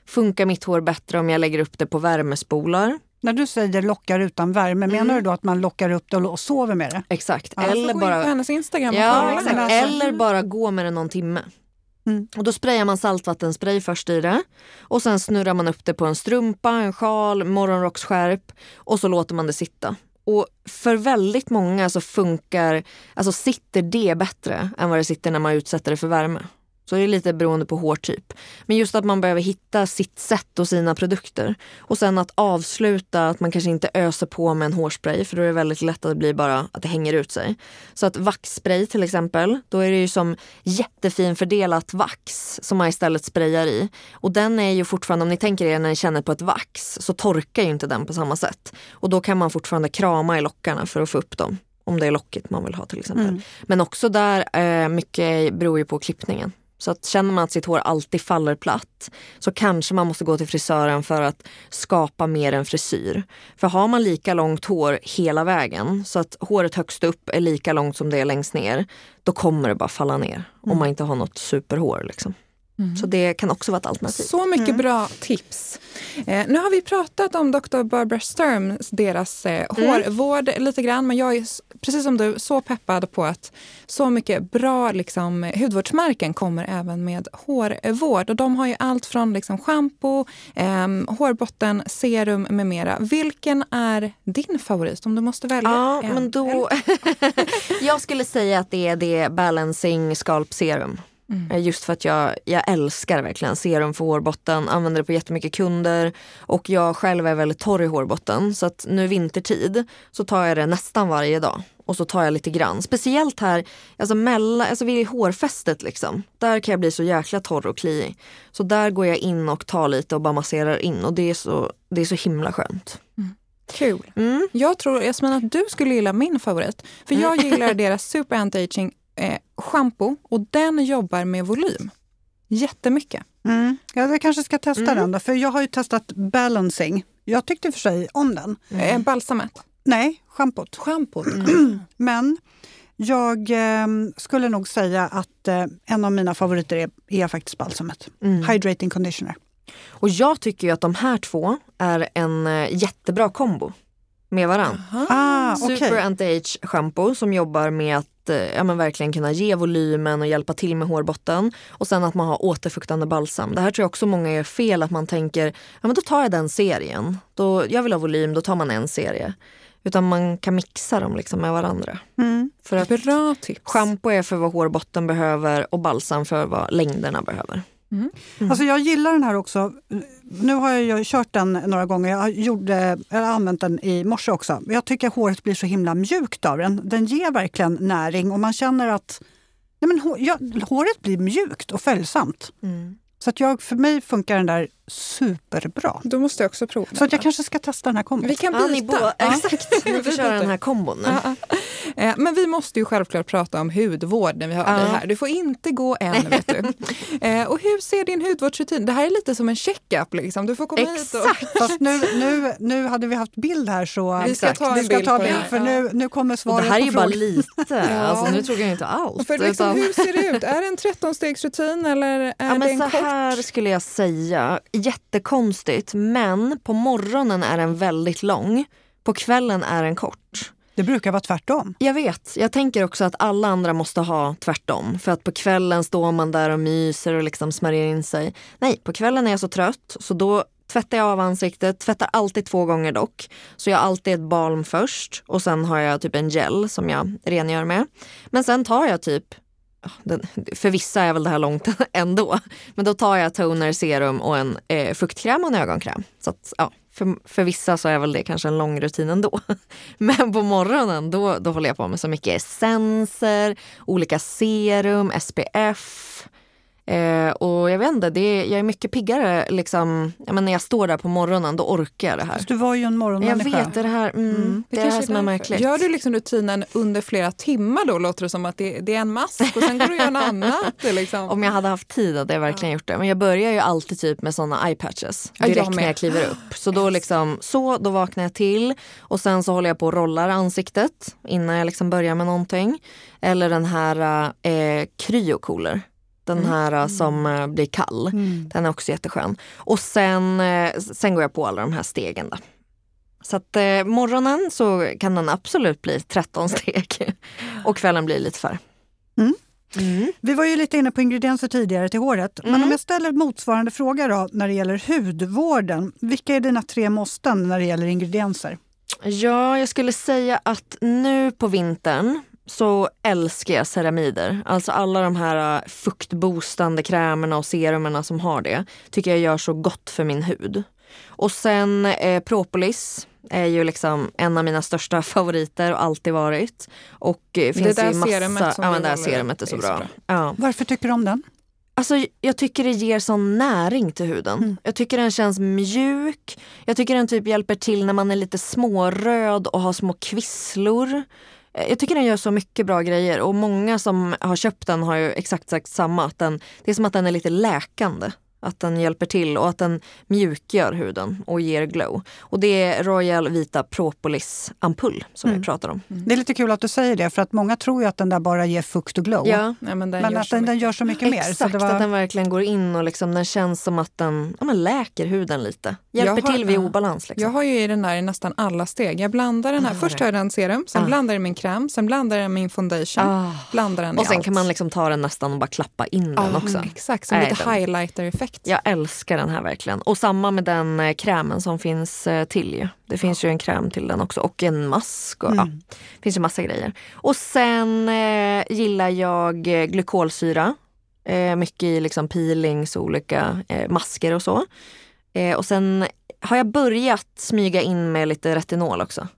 Funkar mitt hår bättre om jag lägger upp det på värmespolar? När du säger lockar utan värme, Mm. menar du då att man lockar upp det och sover med det? Exakt. Ja, Eller Eller in bara hennes Instagram Ja, exakt. Alltså- Eller bara gå med det någon timme. Mm. Och då sprayar man saltvattenspray först i det. Och sen snurrar man upp det på en strumpa, en sjal, morgonrocksskärp och så låter man det sitta. Och för väldigt många så funkar, alltså sitter det bättre än vad det sitter när man utsätter det för värme. Så det är lite beroende på hårtyp. Men just att man behöver hitta sitt sätt och sina produkter. Och sen att avsluta, att man kanske inte öser på med en hårspray för då är det väldigt lätt att det blir bara att det hänger ut sig. Så att vaxspray till exempel, då är det ju som jättefin fördelat vax som man istället sprayar i. Och den är ju fortfarande, om ni tänker er när ni känner på ett vax, så torkar ju inte den på samma sätt. Och då kan man fortfarande krama i lockarna för att få upp dem. Om det är lockigt man vill ha till exempel. Mm. Men också där, eh, mycket beror ju på klippningen. Så att känner man att sitt hår alltid faller platt så kanske man måste gå till frisören för att skapa mer en frisyr. För har man lika långt hår hela vägen så att håret högst upp är lika långt som det är längst ner, då kommer det bara falla ner om man inte har något superhår. Liksom. Så det kan också vara ett alternativ. Så mycket bra tips. Eh, nu har vi pratat om Dr. Barbara Sturm, deras eh, hårvård lite grann. Men jag är, precis som du, så peppad på att så mycket bra liksom, hudvårdsmärken kommer även med hårvård. Och de har ju allt från liksom, shampoo, eh, hårbotten, serum med mera. Vilken är din favorit om du måste välja? Ja, en? men då... (laughs) jag skulle säga att det är det Balancing Scalp Serum. Eh, Just för att jag, jag älskar verkligen serum för hårbotten, använder det på jättemycket kunder och jag själv är väldigt torr i hårbotten så att nu vintertid så tar jag det nästan varje dag och så tar jag lite grann. Speciellt här alltså mellan, alltså vid hårfästet liksom. Där kan jag bli så jäkla torr och kliig. Så där går jag in och tar lite och bara masserar in och det är så, det är så himla skönt. Kul. Mm. Jag tror Jasmin att du skulle gilla min favorit. För jag gillar (laughs) deras Super Anti-Aging eh, shampoo och den jobbar med volym. Jättemycket. Mm. Ja, jag kanske ska testa Mm. den då, för jag har ju testat balancing. Jag tyckte för sig om den. Eh, balsamet. Nej, schampot. Schampot. (clears throat) Men jag eh, skulle nog säga att eh, en av mina favoriter är, är faktiskt balsamet. Mm. Hydrating conditioner. Och jag tycker ju att de här två är en eh, jättebra kombo med varann. Ah, okej. Super Anti-Age shampoo som jobbar med att eh, ja, men verkligen kunna ge volymen och hjälpa till med hårbotten. Och sen att man har återfuktande balsam. Det här tror jag också många gör fel, att man tänker ja, men då tar jag den serien. Då, jag vill ha volym, då tar man en serie. Utan man kan mixa dem liksom med varandra. Mm. För att Bra tips. shampoo är för vad hårbotten behöver och balsam för vad längderna behöver. Alltså jag gillar den här också. Nu har jag kört den några gånger. Jag, gjorde, jag har använt den i morse också. Jag tycker håret blir så himla mjukt av den. Den ger verkligen näring och man känner att nej men, ja, håret blir mjukt och följsamt. Mm. Så att jag, för mig funkar den där superbra. Då måste jag också prova. Så att jag kanske ska testa den här kombon. Vi kan Ja, ni byta. båda, Ja. exakt, (laughs) ni får köra den här kombon nu. Ja, ja. Eh, Men vi måste ju självklart prata om hudvård när vi har Ja. dig här. Du får inte gå än, (laughs) vet du. Eh, Och hur ser din hudvårdsrutin? Det här är lite som en checkup. Liksom. Du får komma hit och... Exakt. Fast nu, nu, nu hade vi haft bild här så Vi ska ta en vi ska bild ta på det bild för ja. nu, nu kommer Och svaret det här är ju bara lite, (laughs) alltså, nu tog jag inte allt. För liksom, hur ser det ut? Är det en 13-stegsrutin eller är Ja, det men en så kort? här skulle jag säga. Jättekonstigt, men på morgonen är den väldigt lång. På kvällen är den kort. Det brukar vara tvärtom. Jag vet. Jag tänker också att alla andra måste ha tvärtom. För att på kvällen står man där och myser och liksom smörjer in sig. Nej, på kvällen är jag så trött så då tvättar jag av ansiktet. Tvättar alltid två gånger dock. Så jag har alltid ett balm först och sen har jag typ en gel som jag rengör med. Men sen tar jag typ den, för vissa är väl det här långt (laughs) ändå. Men då tar jag toner, serum och en eh, fuktkräm och en ögonkräm. Så att, ja, för, för vissa så är väl det kanske en lång rutin ändå. (laughs) Men på morgonen då, då håller jag på med så mycket essenser, olika serum, SPF. Eh, och jag vet inte, det är, jag är mycket piggare liksom, ja, men när jag står där på morgonen då orkar jag det här. Fast du var ju en Jag vet det är det här, mm, det är det här som är märkligt. Gör du liksom rutinen under flera timmar då? Låter det som att det, det är en mask och sen går du och gör något annat? (laughs) Liksom. Om jag hade haft tid hade jag verkligen gjort det. Men jag börjar ju alltid typ med såna eye patches jag direkt med. när jag kliver upp. (laughs) Så då liksom, så, då vaknar jag till och sen så håller jag på och rollar ansiktet innan jag liksom börjar med någonting. Eller den här eh, kryocooler. Den här eh, som eh, blir kall. Mm. Den är också jätteskön. Och sen, eh, sen går jag på alla de här stegen. Då. Så att eh, morgonen så kan den absolut bli 13 steg. (laughs) Och kvällen blir lite färre. Mm. Mm. Vi var ju lite inne på ingredienser tidigare till håret. Men Mm. om jag ställer motsvarande fråga då när det gäller hudvården. Vilka är dina tre måsten när det gäller ingredienser? Ja, jag skulle säga att nu på vintern så älskar jag ceramider. Alltså alla de här äh, fuktboostande krämerna och serumerna som har det tycker jag gör så gott för min hud. Och sen eh, propolis är ju liksom en av mina största (laughs) favoriter och alltid varit. Och eh, finns där ju massa, serumet som ja, men det håller serumet är så är så bra. bra. Ja. Varför tycker du om den? Alltså, jag tycker det ger sån näring till huden. Mm. Jag tycker den känns mjuk. Jag tycker den typ hjälper till när man är lite småröd och har små kvisslor. Eh, jag tycker den gör så mycket bra grejer och många som har köpt den har ju exakt sagt samma. Att den, det är som att den är lite läkande. Att den hjälper till och att den mjukgör huden och ger glow. Och det är Royal Vita Propolis ampull som Mm. vi pratar om. Det är lite kul att du säger det för att många tror ju att den där bara ger fukt och glow. Ja, Nej, men den Men gör att den, den gör så mycket mer. Så Exakt, det var, att den verkligen går in och liksom, den känns som att den ja, men läker huden lite. Hjälper har- till vid ja. obalans. Liksom. Jag har ju i den där i nästan alla steg. Jag blandar den här. Ah, Först har jag den serum, sen Ah. blandar jag min kräm, sen blandar jag min foundation. Ah. Blandar den i Och sen allt. kan man liksom ta den nästan och bara klappa in den Ja, också. mm, Exakt, som Nej, lite den- highlighter-effekt. Jag älskar den här verkligen. Och samma med den eh, krämen som finns eh, till ju. Det finns ju en kräm till den också och en mask. Och, Mm. ja, det finns ju massa grejer. Och sen eh, gillar jag eh, glykolsyra. Eh, mycket i liksom peelings och olika eh, masker och så. Och sen har jag börjat smyga in med lite retinol också.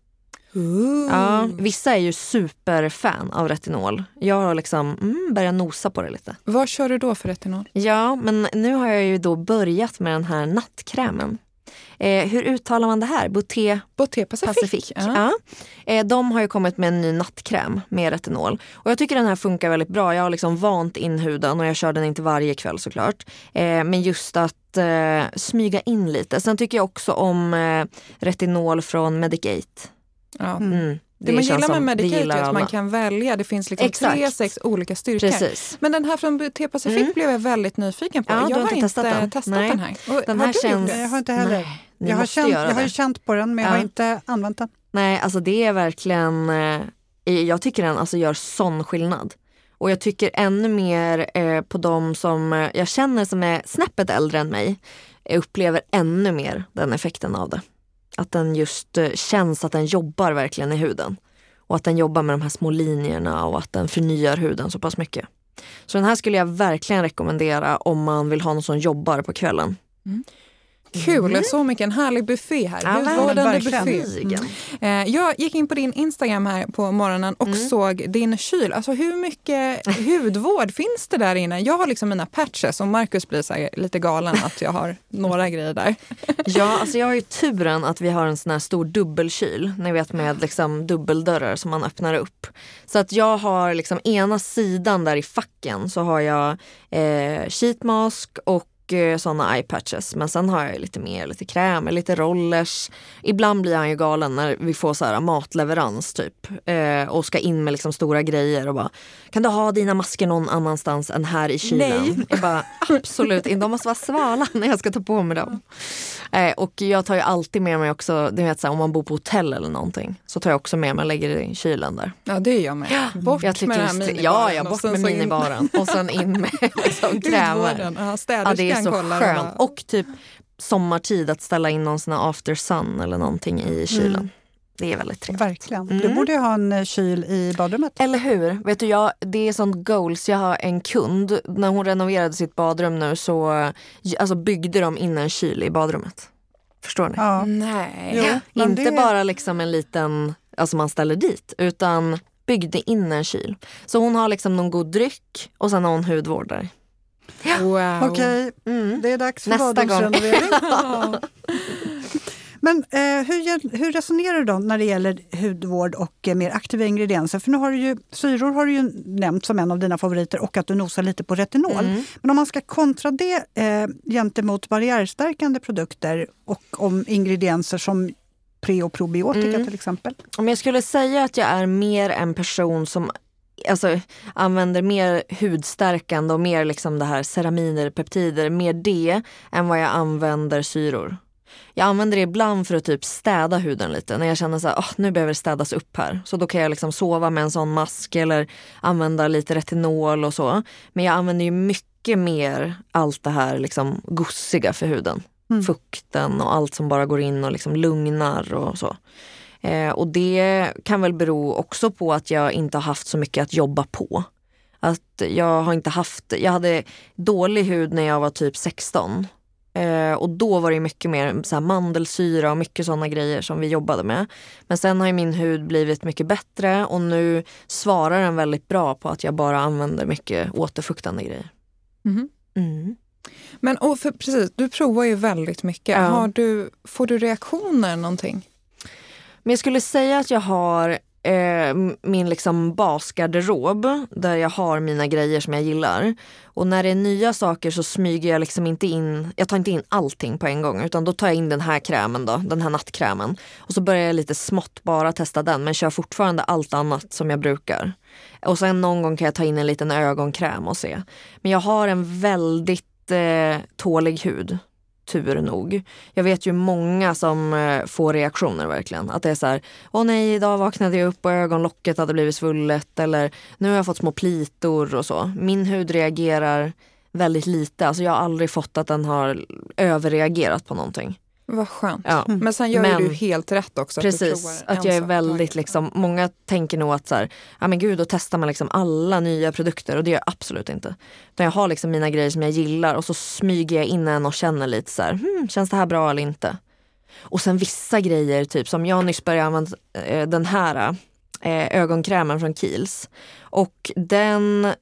Ooh. Ja, vissa är ju superfan av retinol. Jag har liksom mm, börjat nosa på det lite. Vad kör du då för retinol? Ja, men nu har jag ju då börjat med den här nattkrämen. Eh, hur uttalar man det här? Boté Boté Pacific. Pacific. Ja. Ja. Eh, de har ju kommit med en ny nattkräm med retinol. Och jag tycker den här funkar väldigt bra. Jag har liksom vant in huden och jag kör den inte varje kväll såklart. Eh, men just att eh, smyga in lite. Sen tycker jag också om eh, retinol från Medicate. Ja. Mm. Mm. Det, man gillar med det gillar är att man kan välja. Det finns liksom Exakt. tre, sex olika styrkor. Precis. Men den här från Boté Pacific Mm. blev jag väldigt nyfiken på. Ja, du jag har har inte testat testat, den? den. Nej. här. Och, Den har här du gjort känns... det? Jag har inte heller. Nej, jag, har känt, jag har det. ju känt på den men jag Ja. har inte använt den. Nej, alltså det är verkligen... Eh, jag tycker den alltså gör sån skillnad. Och jag tycker ännu mer eh, på de som eh, jag känner som är snäppet äldre än mig. Jag upplever ännu mer den effekten av det. Att den just eh, känns att den jobbar verkligen i huden. Och att den jobbar med de här små linjerna och att den förnyar huden så pass mycket. Så den här skulle jag verkligen rekommendera om man vill ha någon som jobbar på kvällen. Mm. Kul, så mycket. En härlig buffé här. Ja, Hudvårdande buffé. Verkligen. Eh, Jag gick in på din Instagram här på morgonen och Mm. såg din kyl. Alltså hur mycket hudvård finns det där inne? Jag har liksom mina patches och Markus blir så här lite galen att jag har (laughs) några grejer där. Ja, alltså jag har ju turen att vi har en sån här stor dubbelkyl. Ni vet med liksom dubbeldörrar som man öppnar upp. Så att jag har liksom ena sidan där i facken så har jag eh, sheetmask och eh, såna eye patches. Men sen har jag lite mer, lite krämer, lite rollers. Ibland blir han ju galen när vi får så här matleverans typ. Eh, och ska in med liksom stora grejer och bara Kan du ha dina masker någon annanstans än här i kylen? Nej. Jag bara absolut inte, de måste vara svala när jag ska ta på mig dem. Eh, och jag tar ju alltid med mig också, du vet så här, om man bor på hotell eller någonting så tar jag också med mig och lägger det i kylen där. Ja, det gör jag med. Bort Jag med den här minibaren. ja, ja, bort med minibaren och sen in med liksom (laughs) krämer. Ja, Ja, det är så skönt. och typ sommartid att ställa in någon sån här after sun eller någonting i kylen. Det är väldigt trevligt. Verkligen. Mm. Du borde ju ha en eh, kyl i badrummet. Eller hur? Vet du, jag, det är sånt goals. Jag har en kund, när hon renoverade sitt badrum nu så eh, alltså byggde de in en kyl i badrummet. Förstår ni? Ja. Nej. Jo, Inte det- bara liksom en liten, alltså man ställer dit, utan byggde in en kyl. Så hon har liksom någon god dryck och sen har hon hudvård där. Wow. Okej, Mm. det är dags för badrumsrenovering. (laughs) Men eh, hur, hur resonerar du då när det gäller hudvård och eh, mer aktiva ingredienser? För nu har du ju, syror har du ju nämnt som en av dina favoriter och att du nosar lite på retinol. Mm. Men om man ska kontra det eh, gentemot barriärstärkande produkter och om ingredienser som pre och probiotika Mm. till exempel. Om jag skulle säga att jag är mer en person som alltså, använder mer hudstärkande och mer liksom det här ceraminer, peptider, mer det än vad jag använder syror. Jag använder det ibland för att typ städa huden lite. När jag känner att oh, nu behöver det städas upp här. Så då kan jag liksom sova med en sån mask eller använda lite retinol och så. Men jag använder ju mycket mer allt det här liksom gossiga för huden. Mm. Fukten och allt som bara går in och liksom lugnar och så. Eh, och det kan väl bero också på att jag inte har haft så mycket att jobba på. Att jag har inte haft, jag hade dålig hud när jag var typ 16. Eh, och då var det mycket mer så mandelsyra och mycket sådana grejer som vi jobbade med. Men sen har min hud blivit mycket bättre och nu svarar den väldigt bra på att jag bara använder mycket återfuktande grejer. Mhm. Mm. Men och för, precis, du provar ju väldigt mycket. Ja. Har du, får du reaktioner någonting? Men jag skulle säga att jag har eh, min liksom basgarderob där jag har mina grejer som jag gillar. Och när det är nya saker så smyger jag liksom inte in, jag tar inte in allting på en gång utan då tar jag in den här krämen då, den här nattkrämen. Och så börjar jag lite smått bara testa den men kör fortfarande allt annat som jag brukar. Och sen någon gång kan jag ta in en liten ögonkräm och se. Men jag har en väldigt eh, tålig hud tur nog. Jag vet ju många som eh, får reaktioner verkligen. Att det är så här, åh nej idag vaknade jag upp och ögonlocket hade blivit svullet eller nu har jag fått små plitor och så. Min hud reagerar väldigt lite. Alltså jag har aldrig fått att den har överreagerat på någonting. Vad skönt. Ja. Men sen gör ju Men- du helt rätt också. att Precis, att jag är väldigt liksom, många tänker nog att så här, ja men gud då testar man liksom alla nya produkter och det gör jag absolut inte. Utan jag har liksom mina grejer som jag gillar och så smyger jag in en och känner lite så här, hmm, känns det här bra eller inte? Och sen vissa grejer, typ som jag nyss började använda eh, den här eh, ögonkrämen från Kiehl's. Och den,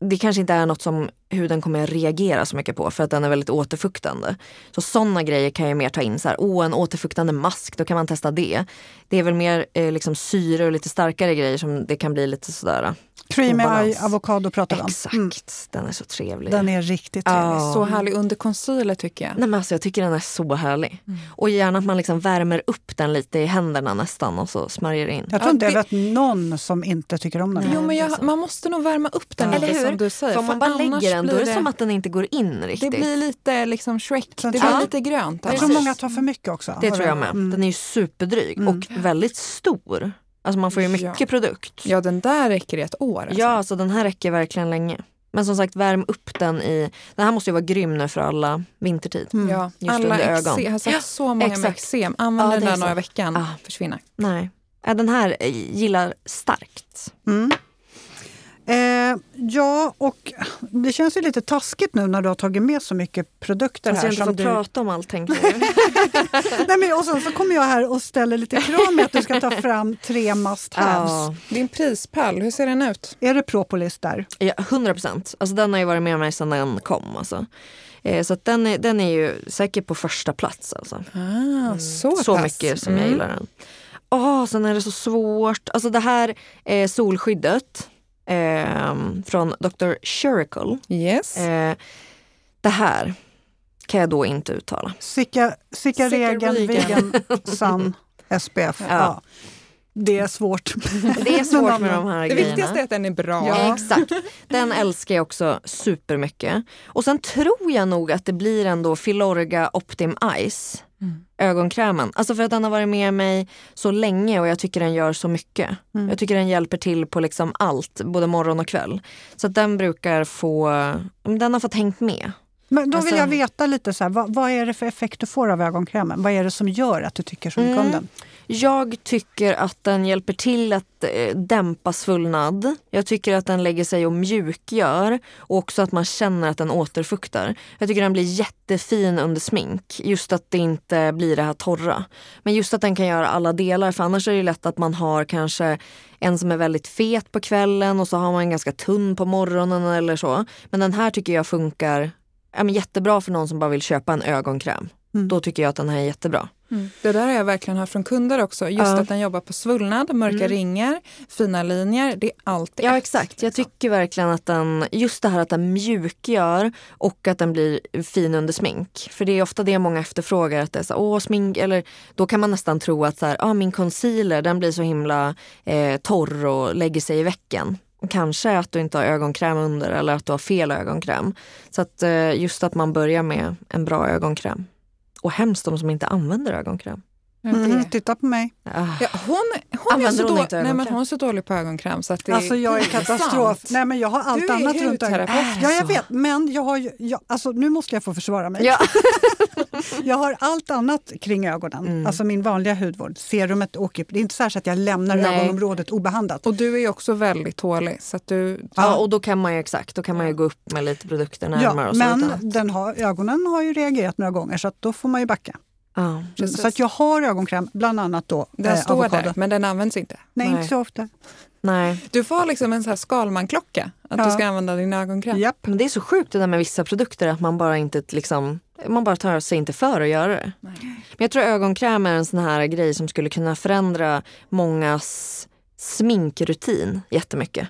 det, kanske inte är något som huden kommer reagera så mycket på för att den är väldigt återfuktande. Så sådana grejer kan jag mer ta in. Så här, åh, en återfuktande mask, då kan man testa det. Det är väl mer eh, liksom syre och lite starkare grejer som det kan bli lite sådär. Eh, Creamy eye avokado pratar vi om. Exakt, Mm. den är så trevlig. Den är riktigt Ja. trevlig. Så härlig under concealer tycker jag. Nej, men alltså, jag tycker den är så härlig. Mm. Och gärna att man liksom värmer upp den lite i händerna nästan och så smörjer in. Jag tror Ja, inte jag det- vet någon som inte tycker om den. Nej. Jo, men det jag, man måste nog värma upp den Eller lite hur? som du säger. För om man bara lägger den då är det som att den inte går in det riktigt. blir lite liksom Shrek. Det blir Ja. lite grönt. Jag annars. tror många tar för mycket också. Det tror jag med. Mm. Den är ju superdryg Mm. och väldigt stor. Alltså man får ju Ja. mycket produkt. Ja, den där räcker i ett år. Alltså. Ja, alltså den här räcker verkligen länge. Men som sagt, värm upp den i... Den här måste ju vara grym nu för alla vintertid. Mm. Ja, Just alla under ögon. jag har sett Ja, så många med exakt. eksem. Använder Ja, den är där några veckan, Ah. försvinner. Nej. Ja, den här eh, gillar starkt. Mm. Eh, ja, och det känns ju lite taskigt nu när du har tagit med så mycket produkter Fast här. jag inte får du... prata om allt tänker jag. Nej, men, och sen så kommer jag här och ställer lite krav med att du ska ta fram tre must haves. ja. Din prispall, hur ser den ut? Är det propolis där? ja, 100 procent. Alltså, den har ju varit med mig sedan den kom. Alltså. Eh, så att den, är, den är ju säkert på första plats. Alltså. Ah, så så mycket som Mm. jag gillar den. Åh, sen är det så svårt. Alltså det här eh, solskyddet eh, från Dr. Shuricle. Yes. Eh, det här kan jag då inte uttala. Sika, Sika Regen. Vegan, Sun, SPF. (laughs) Ja. Ja. Det är svårt. (laughs) Det är svårt med de här det grejerna. viktigaste är att den är bra. Ja. Exakt. Den älskar jag också supermycket. Och sen tror jag nog att det blir ändå Filorga Optim Ice. Mm. Ögonkrämen. Alltså för att den har varit med mig så länge och jag tycker den gör så mycket. Mm. Jag tycker den hjälper till på liksom allt, både morgon och kväll. Så att den brukar få, den har fått hängt med. Men då vill Alltså- jag veta lite, så här, vad, vad är det för effekt du får av ögonkrämen? Vad är det som gör att du tycker så mycket om Mm. den? Jag tycker att den hjälper till att eh, dämpa svullnad. Jag tycker att den lägger sig och mjukgör och också att man känner att den återfuktar. Jag tycker den blir jättefin under smink. Just att det inte blir det här torra. Men just att den kan göra alla delar för annars är det lätt att man har kanske en som är väldigt fet på kvällen och så har man en ganska tunn på morgonen eller så. Men den här tycker jag funkar ja, men jättebra för någon som bara vill köpa en ögonkräm. Mm. Då tycker jag att den här är jättebra. Mm. Det där har jag verkligen hört från kunder också. Just Ja. att den jobbar på svullnad, mörka Mm. ringar, fina linjer. Det är alltid Ja exakt. Jag liksom. tycker verkligen att den, just det här att den mjukgör och att den blir fin under smink. För det är ofta det många efterfrågar. Att det är så, Åh, smink, eller, då kan man nästan tro att så här, ah, min concealer den blir så himla eh, torr och lägger sig i väcken. Kanske att du inte har ögonkräm under eller att du har fel ögonkräm. Så att eh, just att man börjar med en bra ögonkräm. Och hemskt de som inte använder ögonkräm. Ja, det- Mm, titta på mig. Ah. Ja, hon, hon, är så hon då- nej, men hon är så dålig på ögonkräm så att det Alltså jag är katastrof. Nej men jag har allt Du är annat runt ögonen. Ja jag vet, men jag har ju, jag, alltså, nu måste jag få försvara mig. Ja. (laughs) Jag har allt annat kring ögonen. Mm. Alltså min vanliga hudvård. Serumet åker. Det är inte så, att jag lämnar Nej. ögonområdet obehandlat. Och du är också väldigt tålig. Så att du, Ja, och då kan man ju exakt, då kan man ju gå upp med lite produkter närmare. Ja, och men den har, ögonen har ju reagerat några gånger så att då får man ju backa. Ja. Så att jag har ögonkräm, bland annat då den eh, står avokado. där, men den används inte. Nej, Nej. inte så ofta. Nej. Du får liksom en så här Skalman-klocka, att Ja. du ska använda din ögonkräm. Japp. Men det är så sjukt det där med vissa produkter att man bara inte liksom, man bara tar sig inte för att göra det. Nej. Men jag tror ögonkräm är en sån här grej som skulle kunna förändra mångas sminkrutin jättemycket.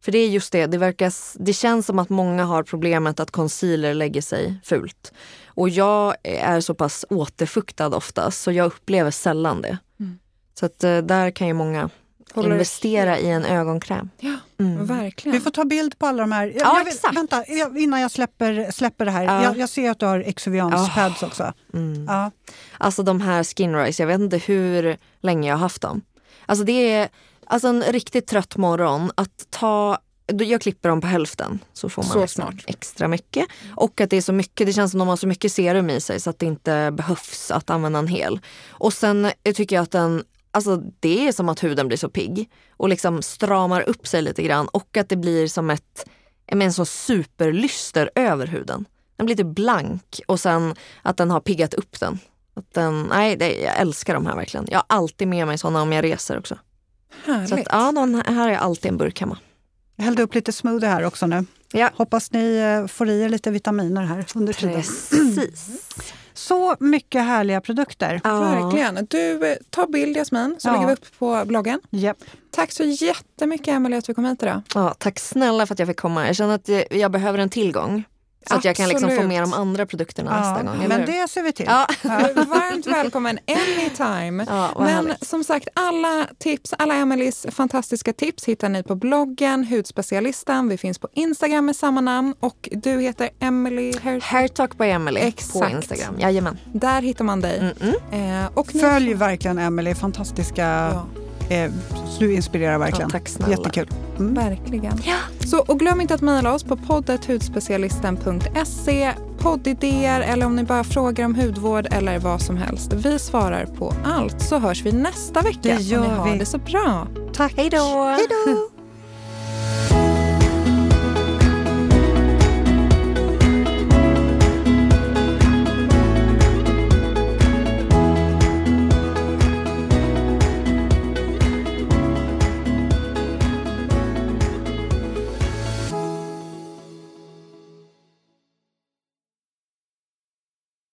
För det är just det, det, verkar, det känns som att många har problemet att concealer lägger sig fult. Och jag är så pass återfuktad oftast så jag upplever sällan det. Mm. Så att eh, där kan ju många Håller- investera i en ögonkräm. Ja, Mm. verkligen. Vi får ta bild på alla de här. Jag, Ja, jag vill, exakt. Vänta, jag, innan jag släpper, släpper det här. Ja. Jag, jag ser att du har Exuvians Ja. pads också. Mm. Ja. Alltså de här Skinrise, jag vet inte hur länge jag har haft dem. Alltså det är alltså en riktigt trött morgon att ta jag klipper dem på hälften så får man Så liksom extra mycket. Och att det är så mycket, det känns som de har så mycket serum i sig så att det inte behövs att använda en hel. Och sen eh, tycker jag att den, alltså det är som att huden blir så pigg och liksom stramar upp sig lite grann och att det blir som ett, med en sån superlyster över huden. Den blir typ blank och sen att den har piggat upp den. Att den nej, det, jag älskar de här verkligen. Jag har alltid med mig såna om jag reser också. Härligt. Så att, ja, de här har jag alltid en burk hemma. Jag hällde upp lite smoothie här också nu. Ja. Hoppas ni eh, får i er lite vitaminer här under tiden. Precis. (clears throat) Så mycket härliga produkter. Ja. Verkligen. Du, eh, ta bild Jasmin, så Ja. lägger vi upp på bloggen. Japp. Tack så jättemycket Emelie att du kom hit idag. Ja, tack snälla för att jag fick komma. Jag känner att jag behöver en tillgång. Så att jag kan liksom få med de andra produkterna nästa gång. men det ser vi till. Ja. Varmt välkommen anytime. (laughs) Ja, Men härligt. som sagt, alla tips, alla Emelies fantastiska tips hittar ni på bloggen Hudspecialisten. Vi finns på Instagram med samma namn och du heter Emily Her- Hair Talk by Emily på Exakt. Instagram. Jajamän. Där hittar man dig. Mm -mm. Eh, och ni- Följ verkligen Emelie, fantastiska. Eh, du inspirerar verkligen. Ja, tack snälla. Jättekul. Mm. verkligen. Ja. Så, och glöm inte att mejla oss på poddet.hudspecialisten.se poddidéer eller om ni bara frågar om hudvård eller vad som helst. Vi svarar på allt så hörs vi nästa vecka. Det gör och ni har vi. det så bra. Tack. Hej då! Hej då! (laughs)